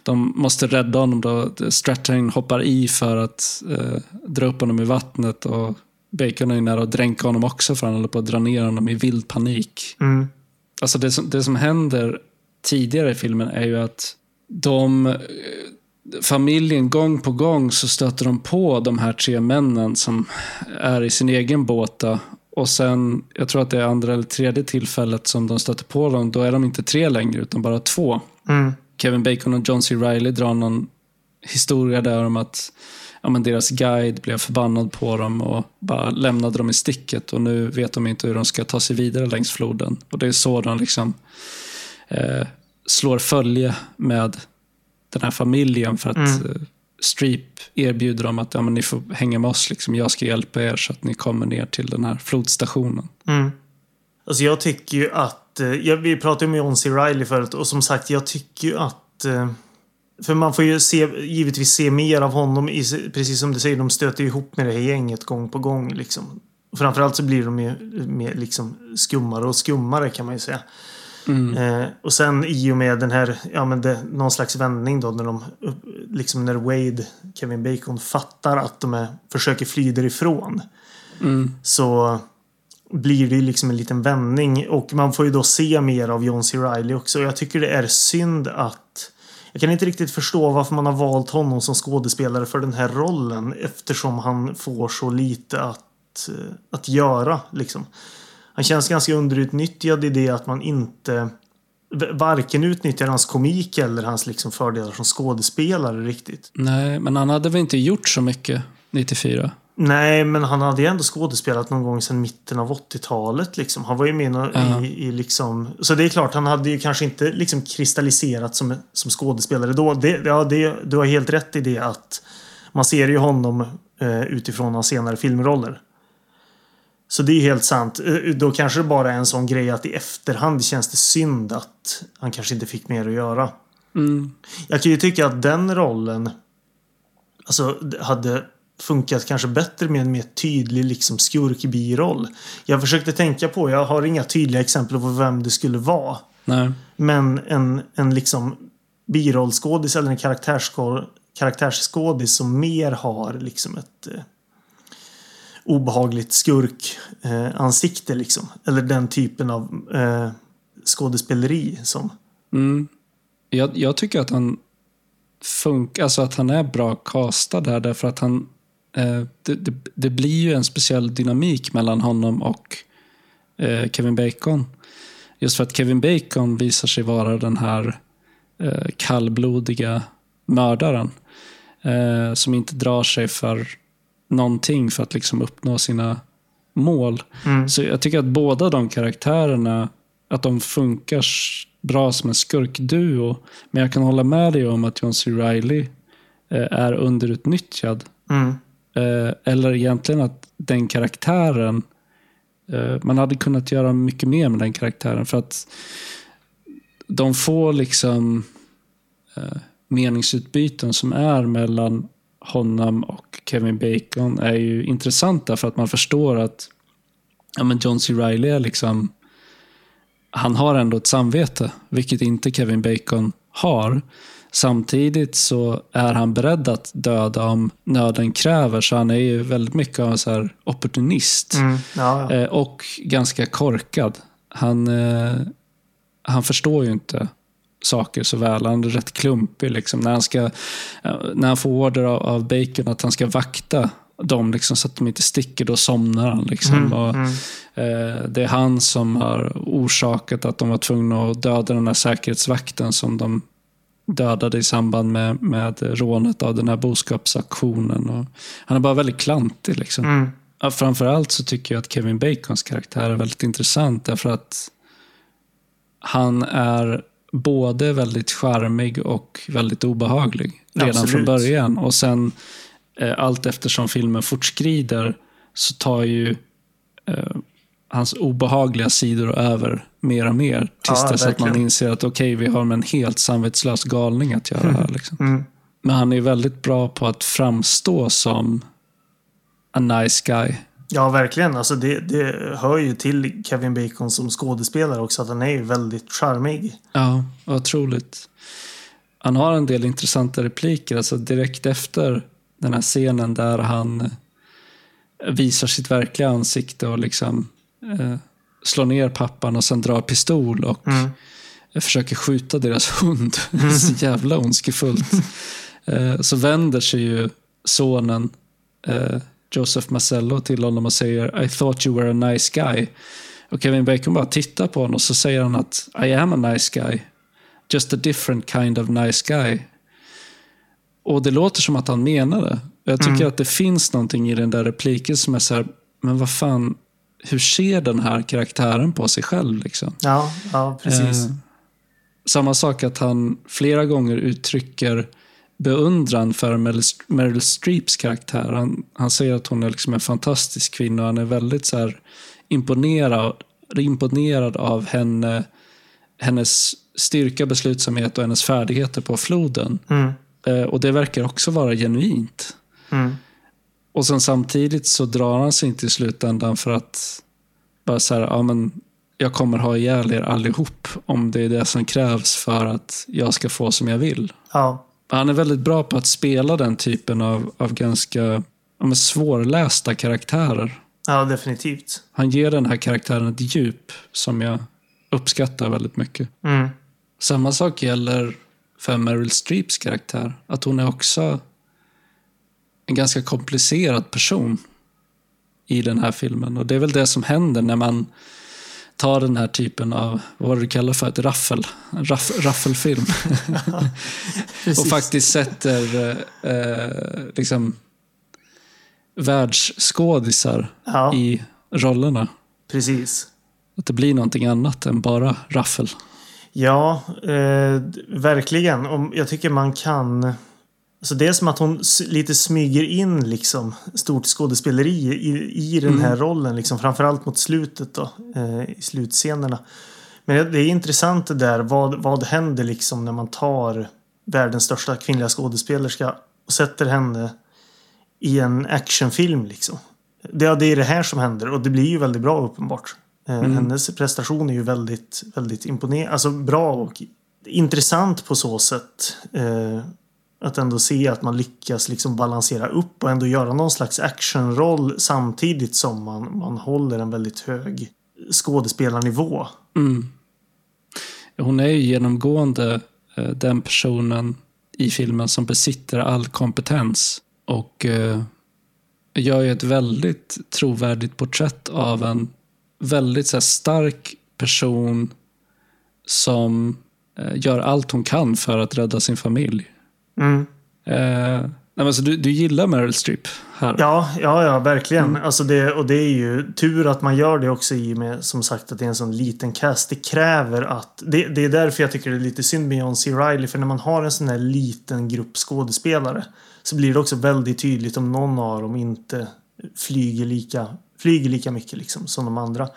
[SPEAKER 1] De måste rädda honom. då. Strathairn hoppar i för att eh, dra upp honom i vattnet. och Bacon är nära att dränka honom också för han håller på att dra ner honom i vild panik.
[SPEAKER 2] Mm.
[SPEAKER 1] Alltså det som, det som händer tidigare i filmen är ju att de eh, familjen gång på gång så stöter de på de här tre männen som är i sin egen båt. då. Och sen, jag tror att det är andra eller tredje tillfället som de stöter på dem, då är de inte tre längre utan bara två.
[SPEAKER 2] Mm.
[SPEAKER 1] Kevin Bacon och John C. Reilly drar någon historia där om att ja, men deras guide blev förbannad på dem och bara lämnade dem i sticket och nu vet de inte hur de ska ta sig vidare längs floden. Och det är så de liksom eh, slår följe med den här familjen för att
[SPEAKER 2] Mm.
[SPEAKER 1] eh, Streep erbjuder dem att ja, men ni får hänga med oss, liksom. jag ska hjälpa er så att ni kommer ner till den här flodstationen.
[SPEAKER 2] Mm. Alltså jag tycker ju att, eh, ja, vi pratade med John C. Reilly förut och som sagt jag tycker ju att eh, för man får ju se, givetvis se mer av honom, i, precis som du säger, de stöter ju ihop med det här gänget gång på gång. Liksom. Framförallt så blir de ju mer liksom skummare och skummare kan man ju säga. Eh, och sen i och med den här, ja men det, någon slags vändning då när de, liksom när Wade, Kevin Bacon fattar att de är, försöker fly därifrån. Så blir det ju liksom en liten vändning och man får ju då se mer av John C. Reilly också. Jag tycker det är synd att Jag kan inte riktigt förstå varför man har valt honom som skådespelare för den här rollen eftersom han får så lite att, eh, att göra. Liksom. Han känns ganska underutnyttjad i det att man inte varken utnyttjar hans komik eller hans liksom fördelar som skådespelare riktigt.
[SPEAKER 1] Nej, men han hade väl inte gjort så mycket 94?
[SPEAKER 2] Nej, men han hade ju ändå skådespelat någon gång sedan mitten av 80-talet. Liksom. Han var ju med
[SPEAKER 1] Ja.
[SPEAKER 2] i, i liksom... Så det är klart, han hade ju kanske inte liksom kristalliserat som, som skådespelare då. Det, ja, det, du har helt rätt i det att man ser ju honom eh, utifrån hans senare filmroller. Så det är helt sant. Eh, Då kanske det bara är en sån grej att i efterhand känns det synd att han kanske inte fick mer att göra.
[SPEAKER 1] Mm.
[SPEAKER 2] Jag kan ju tycka att den rollen alltså, hade funkat kanske bättre med en mer tydlig liksom, skurkbiroll. Jag försökte tänka på, jag har inga tydliga exempel på vem det skulle vara.
[SPEAKER 1] Nej.
[SPEAKER 2] Men en, en liksom birollskådis eller en karaktärsskå- karaktärsskådis som mer har liksom ett eh, obehagligt skurkansikte eh, liksom. Eller den typen av eh, skådespeleri som
[SPEAKER 1] Mm. Jag, jag tycker att han funkar, alltså att han är bra castad där därför att han eh, det, det, det blir ju en speciell dynamik mellan honom och eh, Kevin Bacon. Just för att Kevin Bacon visar sig vara den här eh, kallblodiga mördaren eh, som inte drar sig för någonting för att liksom uppnå sina mål.
[SPEAKER 2] Mm.
[SPEAKER 1] Så jag tycker att båda de karaktärerna att de funkar bra som en skurkduo. Men jag kan hålla med dig om att John C. Reilly eh, är underutnyttjad.
[SPEAKER 2] mm,
[SPEAKER 1] Eh, eller egentligen att den karaktären, eh, man hade kunnat göra mycket mer med den karaktären. För att de får liksom meningsutbyten som är mellan honom och Kevin Bacon är ju intressanta för att man förstår att ja, men John C. Reilly är liksom han har ändå ett samvete, vilket inte Kevin Bacon har. Samtidigt så är han beredd att döda om nöden kräver, så han är ju väldigt mycket av en så opportunist.
[SPEAKER 2] mm, ja, ja.
[SPEAKER 1] Eh, och ganska korkad. Han, eh, han förstår ju inte saker så väl. Han är rätt klumpig. Liksom. När, han ska, eh, när han får order av, av Bacon att han ska vakta dem liksom, så att de inte sticker, då somnar han. Liksom.
[SPEAKER 2] Mm,
[SPEAKER 1] och,
[SPEAKER 2] mm.
[SPEAKER 1] eh, det är han som har orsakat att de var tvungna att döda den här säkerhetsvakten som de dödade i samband med, med rånet av den här boskapsaktionen. Och han är bara väldigt klantig. Liksom.
[SPEAKER 2] Mm.
[SPEAKER 1] Ja, framförallt så tycker jag att Kevin Bacons karaktär är väldigt intressant därför att han är både väldigt charmig och väldigt obehaglig redan
[SPEAKER 2] Absolut.
[SPEAKER 1] från början. Och sen eh, allt eftersom filmen fortskrider så tar ju eh, hans obehagliga sidor över mer och mer. Tills
[SPEAKER 2] Ja,
[SPEAKER 1] dess att man inser att okej, vi har med en helt samvetslös galning att göra här. [LAUGHS] Liksom.
[SPEAKER 2] Mm.
[SPEAKER 1] Men han är väldigt bra på att framstå som a nice guy.
[SPEAKER 2] Ja, verkligen. Alltså det, det hör ju till Kevin Bacon som skådespelare också att han är ju väldigt charmig.
[SPEAKER 1] Ja, otroligt. Han har en del intressanta repliker. Alltså direkt efter den här scenen där han eh, visar sitt verkliga ansikte och liksom eh, slår ner pappan och sen drar pistol och
[SPEAKER 2] Mm.
[SPEAKER 1] försöker skjuta deras hund. [LAUGHS] Så jävla ondskefullt. [LAUGHS] Eh, så vänder sig ju sonen eh, Joseph Marcello till honom och säger I thought you were a nice guy. Och Kevin Bacon bara tittar på honom och så säger han att I am a nice guy. Just a different kind of nice guy. Och det låter som att han menar det. Jag tycker att det finns någonting i den där repliken som är så här, men vad fan, hur ser den här karaktären på sig själv? Liksom?
[SPEAKER 2] Ja, ja precis.
[SPEAKER 1] Eh, samma sak att han flera gånger uttrycker beundran för Meryl, Meryl Streeps karaktär. Han, han säger att hon är liksom en fantastisk kvinna och han är väldigt så imponerad, imponerad av henne, hennes styrka, beslutsamhet och hennes färdigheter på floden.
[SPEAKER 2] Mm.
[SPEAKER 1] Eh, och det verkar också vara genuint.
[SPEAKER 2] Mm.
[SPEAKER 1] Och sen samtidigt så drar han sig inte i slutändan för att bara så här, ja men jag kommer ha ihjäl er allihop om det är det som krävs för att jag ska få som jag vill.
[SPEAKER 2] Ja.
[SPEAKER 1] Han är väldigt bra på att spela den typen av, av ganska ja, svårlästa karaktärer.
[SPEAKER 2] ja, definitivt.
[SPEAKER 1] Han ger den här karaktären ett djup som jag uppskattar väldigt mycket.
[SPEAKER 2] Mm.
[SPEAKER 1] Samma sak gäller för Meryl Streeps karaktär. Att hon är också en ganska komplicerad person i den här filmen. Och det är väl det som händer när man tar den här typen av, vad du kallar för ett raffel, raff, raffelfilm. [LAUGHS] och faktiskt sätter eh, liksom världsskådisar
[SPEAKER 2] Ja.
[SPEAKER 1] i rollerna.
[SPEAKER 2] Precis.
[SPEAKER 1] Att det blir någonting annat än bara raffel.
[SPEAKER 2] Ja, eh, verkligen. Om, jag tycker man kan... Alltså det är som att hon lite smyger in liksom stort skådespeleri i, i den här rollen. Liksom, framförallt mot slutet då. Eh, I slutscenerna. Men det- är intressant det där. Vad, vad händer liksom när man tar världens största kvinnliga skådespelerska och sätter henne i en actionfilm liksom. Det, är det här som händer och det blir ju väldigt bra uppenbart. Eh, Hennes prestation är ju väldigt, väldigt imponerande. Alltså bra och intressant på så sätt. Eh, att ändå se att man lyckas liksom balansera upp och ändå göra någon slags actionroll samtidigt som man, man håller en väldigt hög skådespelarnivå. Mm.
[SPEAKER 1] Hon är ju genomgående eh, den personen i filmen som besitter all kompetens. Och eh, gör ju ett väldigt trovärdigt porträtt av en väldigt så här, stark person som eh, gör allt hon kan för att rädda sin familj.
[SPEAKER 2] Mm.
[SPEAKER 1] Eh, nej, alltså, du, du gillar Meryl Streep här?
[SPEAKER 2] Ja, ja, ja, verkligen. Alltså det, och det är ju tur att man gör det också i och med som sagt att det är en sån liten cast. Det kräver att... Det, det är därför jag tycker det är lite synd med John C. Reilly. För när man har en sån här liten grupp skådespelare så blir det också väldigt tydligt om någon av dem inte flyger lika, flyger lika mycket liksom som de andra.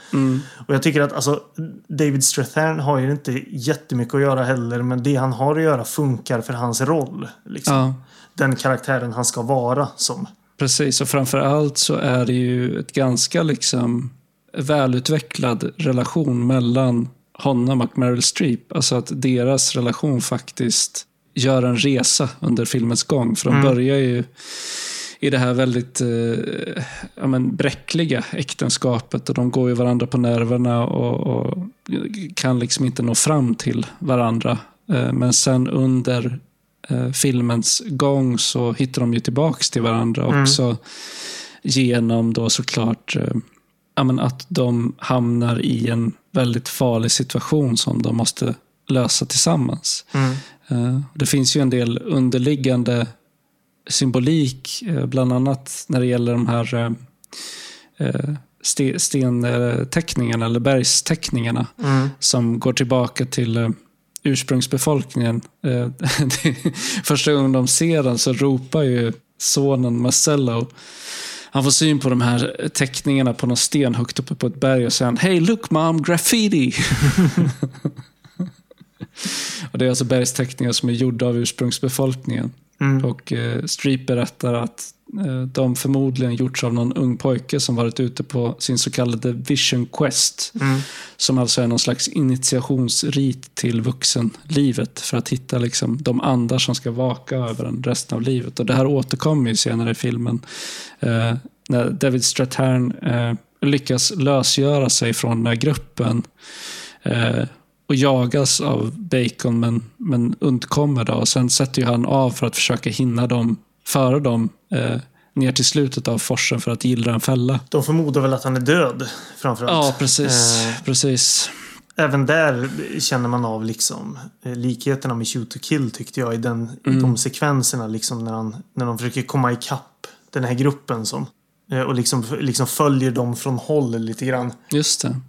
[SPEAKER 2] Och jag tycker att alltså, David Strathairn har ju inte jättemycket att göra heller. Men det han har att göra funkar för hans roll. Liksom.
[SPEAKER 1] Ja.
[SPEAKER 2] Den karaktären han ska vara som.
[SPEAKER 1] Precis, och framför allt så är det ju ett ganska liksom välutvecklad relation mellan honom och Meryl Streep. Alltså att deras relation faktiskt gör en resa under filmens gång. För de börjar ju i det här väldigt eh, ja, men bräckliga äktenskapet och de går ju varandra på nerverna och, och kan liksom inte nå fram till varandra. Eh, men sen under eh, filmens gång så hittar de ju tillbaks till varandra också genom då såklart eh, ja, men att de hamnar i en väldigt farlig situation som de måste lösa tillsammans. Eh, Det finns ju en del underliggande symbolik, eh, bland annat när det gäller de här eh, eh, ste- stenteckningarna eller bergsteckningarna som går tillbaka till ursprungsbefolkningen. [LAUGHS] Första gången de ser den så ropar ju sonen Marcello han får syn på de här teckningarna på någon sten högt uppe på ett berg och säger Hey look mom, graffiti! [LAUGHS] och det är alltså bergsteckningar som är gjorda av ursprungsbefolkningen. Och eh, Streep berättar att eh, de förmodligen gjorts av någon ung pojke som varit ute på sin så kallade Vision Quest. Som alltså är någon slags initiationsrit till vuxenlivet för att hitta liksom, de andar som ska vaka över en resten av livet. Och Det här återkommer ju senare i filmen. Eh, när David Strathairn eh, lyckas lösgöra sig från den här gruppen eh, och jagas av Bacon men, men undkommer. Då. Och sen sätter han av för att försöka hinna dem, före dem eh, ner till slutet av forsen för att gillra en fälla.
[SPEAKER 2] De förmodar väl att han är död framförallt.
[SPEAKER 1] Ja, precis.
[SPEAKER 2] Eh,
[SPEAKER 1] precis.
[SPEAKER 2] även där känner man av liksom eh, likheterna med Shoot to Kill tyckte jag i, den,
[SPEAKER 1] Mm.
[SPEAKER 2] i de sekvenserna liksom när, han, när de försöker komma ikapp den här gruppen som eh, och liksom, liksom följer dem från håll lite grann.
[SPEAKER 1] Just det.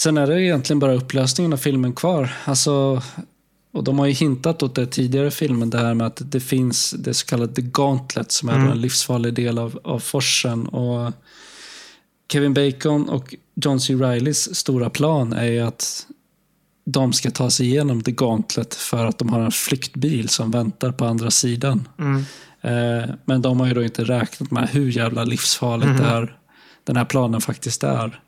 [SPEAKER 1] Sen är det egentligen bara upplösningen av filmen kvar. Alltså, och de har ju hintat åt det tidigare i filmen, det här med att det finns det så kallade The Gauntlet som är då en livsfarlig del av, av forsen. Och Kevin Bacon och John C. Reillys stora plan är ju att de ska ta sig igenom The Gauntlet för att de har en flyktbil som väntar på andra sidan. Eh, men de har ju då inte räknat med hur jävla livsfarligt det här, den här planen faktiskt är.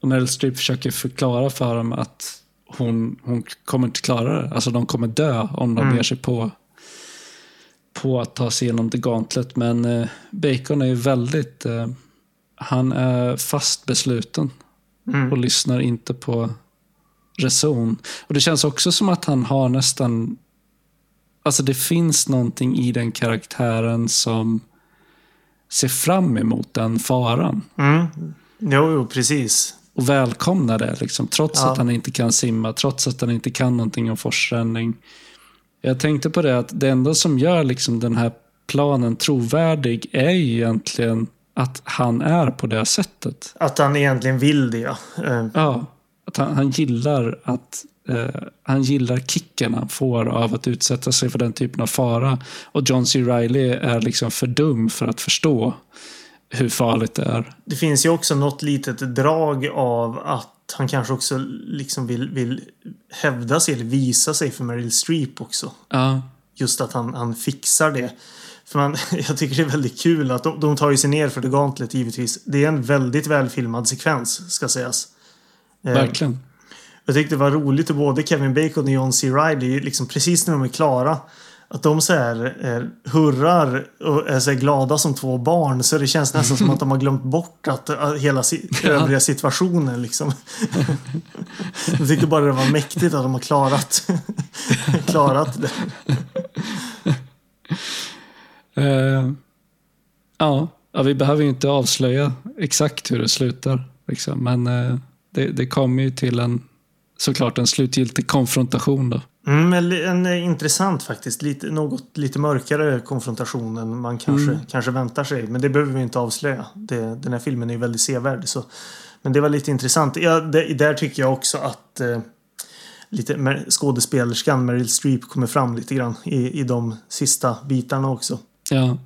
[SPEAKER 1] Och Meryl Streep försöker förklara för dem att hon, hon kommer inte klara det. Alltså de kommer dö om de ger sig på, på att ta sig igenom The Gauntlet. Men eh, Bacon är ju väldigt... Eh, han är fast besluten och lyssnar inte på reson. Och det känns också som att han har nästan... Alltså det finns någonting i den karaktären som ser fram emot den faran.
[SPEAKER 2] Mm. Jo, jo, precis.
[SPEAKER 1] Och välkomnar det, liksom, trots
[SPEAKER 2] Ja.
[SPEAKER 1] att han inte kan simma, trots att han inte kan någonting om forsränning. Jag tänkte på det att det enda som gör liksom den här planen trovärdig är ju egentligen att han är på det sättet.
[SPEAKER 2] Att han egentligen vill det, ja. Eh,
[SPEAKER 1] Ja, att han, han gillar att eh, han gillar kicken han får av att utsätta sig för den typen av fara. Och John C. Reilly är liksom för dum för att förstå hur farligt det är.
[SPEAKER 2] Det finns ju också något litet drag av att han kanske också liksom vill, vill hävda sig eller visa sig för Meryl Streep också.
[SPEAKER 1] Ja,
[SPEAKER 2] Just att han, han fixar det. För man, [LAUGHS] jag tycker det är väldigt kul att de, de tar ju sig ner för The Gauntlet givetvis. Det är en väldigt välfilmad sekvens ska sägas. Eh,
[SPEAKER 1] verkligen.
[SPEAKER 2] Jag tyckte det var roligt att både Kevin Bacon och John C. Reilly, liksom precis när de är klara, att de så här eh, hurrar och är så glada som två barn. Så det känns nästan som att de har glömt bort att, att hela si [LAUGHS] övriga situationen liksom. Jag tyckte bara det var mäktigt att de har klarat, [LAUGHS] klarat det.
[SPEAKER 1] Eh, ja, ja, vi behöver ju inte avslöja exakt hur det slutar. Liksom. Men eh, det, det kommer ju till en såklart en slutgiltig konfrontation. Då.
[SPEAKER 2] Mm, men li- en eh, intressant faktiskt. Lite, något lite mörkare konfrontation än man kanske, kanske väntar sig. Men det behöver vi inte avslöja. Det, den här filmen är ju väldigt sevärd. Så. Men det var lite intressant. Ja, det, där tycker jag också att eh, lite skådespelerskan Meryl Streep kommer fram lite grann i, i de sista bitarna också.
[SPEAKER 1] Ja,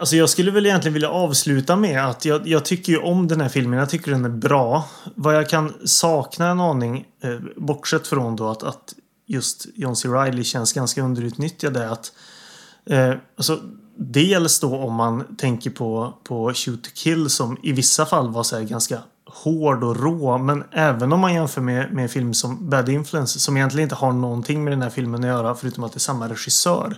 [SPEAKER 2] Alltså jag skulle väl egentligen vilja avsluta med att jag, jag tycker ju om den här filmen. Jag tycker den är bra. Vad jag kan sakna en aning, eh, bortsett från då att, att just John C. Reilly känns ganska underutnyttjad är att eh, alltså, dels då om man tänker på, på Shoot to Kill som i vissa fall var så här ganska hård och rå. Men även om man jämför med, med en film som Bad Influence som egentligen inte har någonting med den här filmen att göra förutom att det är samma regissör.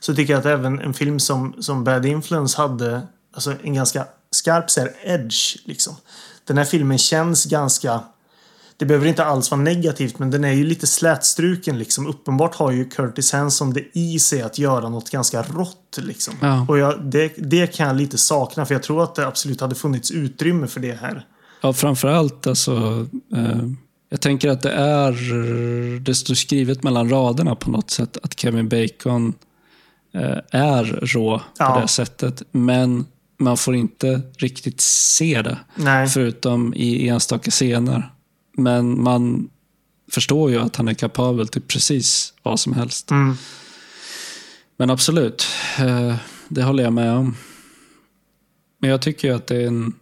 [SPEAKER 2] Så tycker jag att även en film som, som Bad Influence hade alltså en ganska skarp så här, edge. Liksom. Den här filmen känns ganska... Det behöver inte alls vara negativt men den är ju lite slätstruken liksom. Uppenbart har ju Curtis Hanson det i sig att göra något ganska rått liksom.
[SPEAKER 1] Ja.
[SPEAKER 2] Och jag, det, det kan jag lite sakna för jag tror att det absolut hade funnits utrymme för det här.
[SPEAKER 1] ja framförallt alltså. Eh, jag tänker att det är, det står skrivet mellan raderna på något sätt att Kevin Bacon är rå på
[SPEAKER 2] Ja.
[SPEAKER 1] det sättet. Men man får inte riktigt se det.
[SPEAKER 2] Nej.
[SPEAKER 1] Förutom i enstaka scener. Men man förstår ju att han är kapabel till precis vad som helst.
[SPEAKER 2] Mm.
[SPEAKER 1] Men absolut, eh, det håller jag med om. Men jag tycker att det är en...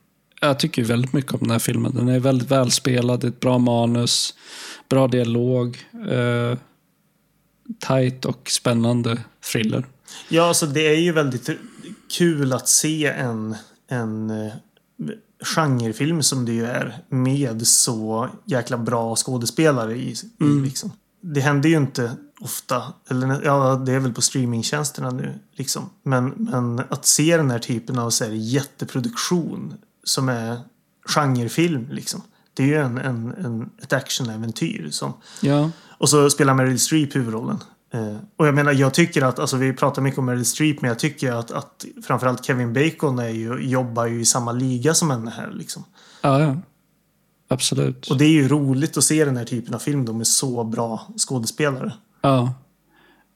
[SPEAKER 1] Jag tycker väldigt mycket om den här filmen. Den är väldigt välspelad, det är ett bra manus, bra dialog, eh, tight och spännande thriller.
[SPEAKER 2] Ja, alltså det är ju väldigt kul att se en, en eh, genrefilm som det ju är med så jäkla bra skådespelare i. i liksom. Det händer ju inte ofta, eller ja, det är väl på streamingtjänsterna nu. Liksom. Men, men att se den här typen av så här, jätteproduktion som är genrefilm liksom. Det är ju en, en, en, ett actionäventyr som
[SPEAKER 1] Ja,
[SPEAKER 2] och så spelar Meryl Streep huvudrollen. Eh, och jag menar, jag tycker att, alltså vi pratar mycket om Meryl Streep, men jag tycker att, att framförallt Kevin Bacon är ju, jobbar ju i samma liga som henne här liksom.
[SPEAKER 1] ja, ja. absolut.
[SPEAKER 2] Och det är ju roligt att se den här typen av film då med så bra skådespelare.
[SPEAKER 1] Ja.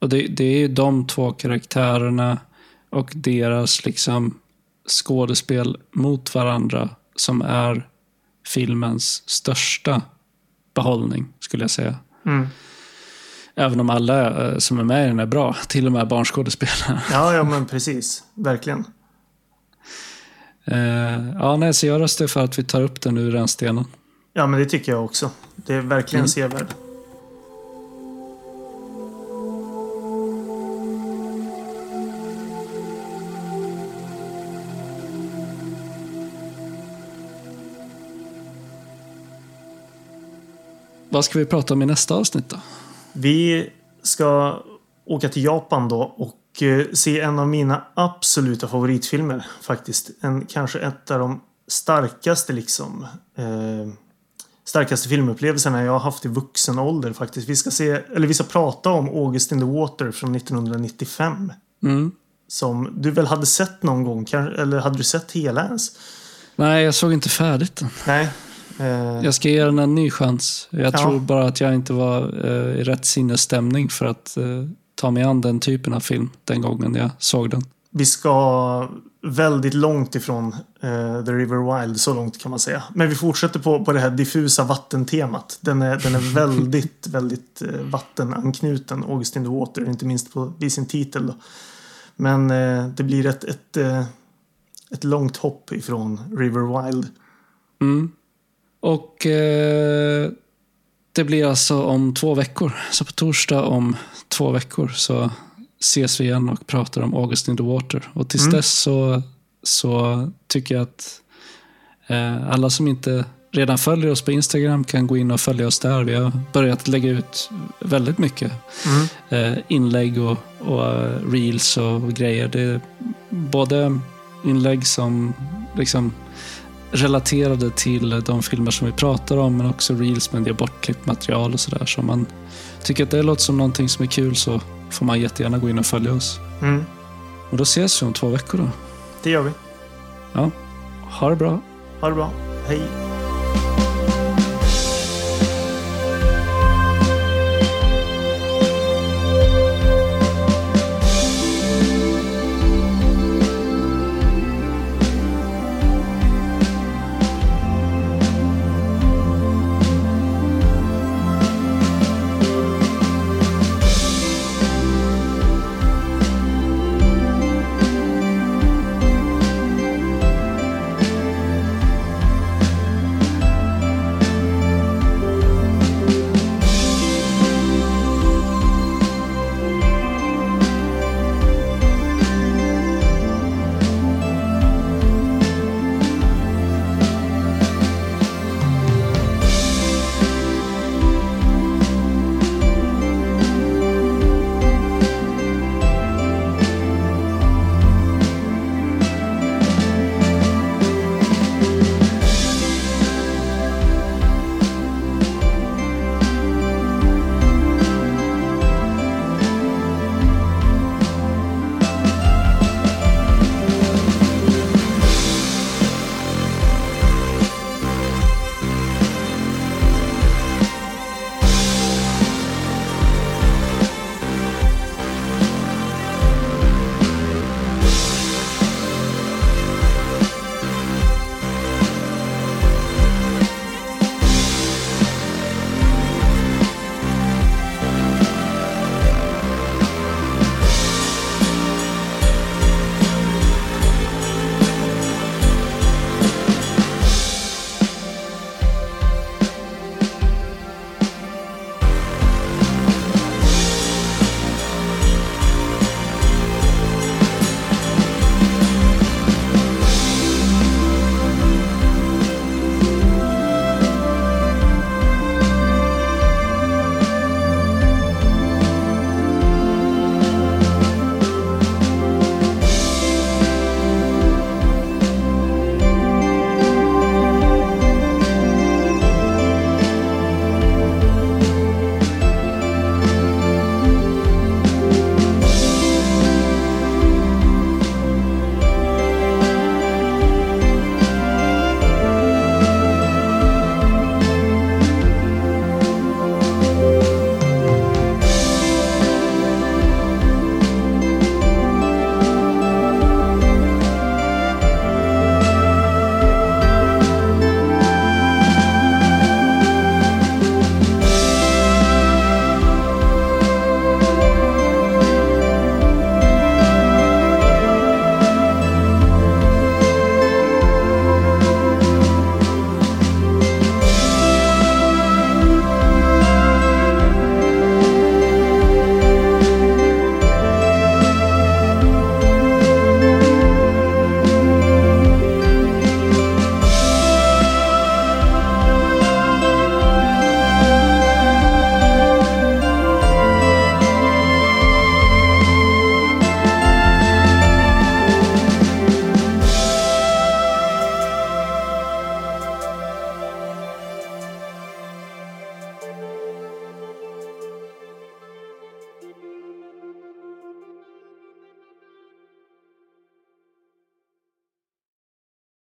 [SPEAKER 1] Och det, det är ju de två karaktärerna och deras liksom skådespel mot varandra som är filmens största behållning, skulle jag säga.
[SPEAKER 2] Mm.
[SPEAKER 1] Även om alla eh, som är med i den är bra, till och med barnskådespelare.
[SPEAKER 2] Ja, ja men precis. Verkligen.
[SPEAKER 1] Eh, ja, nej, så jag röstar för att vi tar upp den ur rännstenen.
[SPEAKER 2] Ja, men det tycker jag också. Det är verkligen sevärd.
[SPEAKER 1] Vad ska vi prata om i nästa avsnitt då?
[SPEAKER 2] Vi ska åka till Japan då och eh, se en av mina absoluta favoritfilmer faktiskt. En, kanske ett av de starkaste liksom eh, starkaste filmupplevelserna jag har haft i vuxen ålder faktiskt. Vi ska se, eller vi ska prata om August in the Water från 1995.
[SPEAKER 1] Mm.
[SPEAKER 2] Som du väl hade sett någon gång, eller hade du sett hela ens?
[SPEAKER 1] Nej, jag såg inte färdigt den.
[SPEAKER 2] Nej. Eh,
[SPEAKER 1] Jag ska ge den en ny chans. Jag
[SPEAKER 2] Ja.
[SPEAKER 1] tror bara att jag inte var eh, i rätt sinnesstämning för att eh, ta mig an den typen av film den gången jag såg den.
[SPEAKER 2] vi ska väldigt långt ifrån eh, The River Wild, så långt kan man säga. Men vi fortsätter på, på det här diffusa vattentemat. Den är, den är [LAUGHS] väldigt, väldigt vattenanknuten, August in the Water, inte minst på, vid sin titel. Då. Men det blir ett, ett, ett långt hopp ifrån River Wild.
[SPEAKER 1] Mm. Och eh, det blir alltså om två veckor. Så på torsdag om två veckor så ses vi igen och pratar om August in the Water. Och tills
[SPEAKER 2] Mm.
[SPEAKER 1] dess så, så tycker jag att eh, alla som inte redan följer oss på Instagram kan gå in och följa oss där. Vi har börjat lägga ut väldigt mycket
[SPEAKER 2] Mm.
[SPEAKER 1] eh, inlägg och, och eh, reels och grejer. Det är både inlägg som liksom relaterade till de filmer som vi pratar om, men också reels med en del bortklippt material och sådär. Så om man tycker att det låter som någonting som är kul så får man jättegärna gå in och följa oss.
[SPEAKER 2] Mm.
[SPEAKER 1] Och då ses vi om två veckor då.
[SPEAKER 2] Det gör vi.
[SPEAKER 1] Ja, ha det bra.
[SPEAKER 2] Ha det bra. Hej.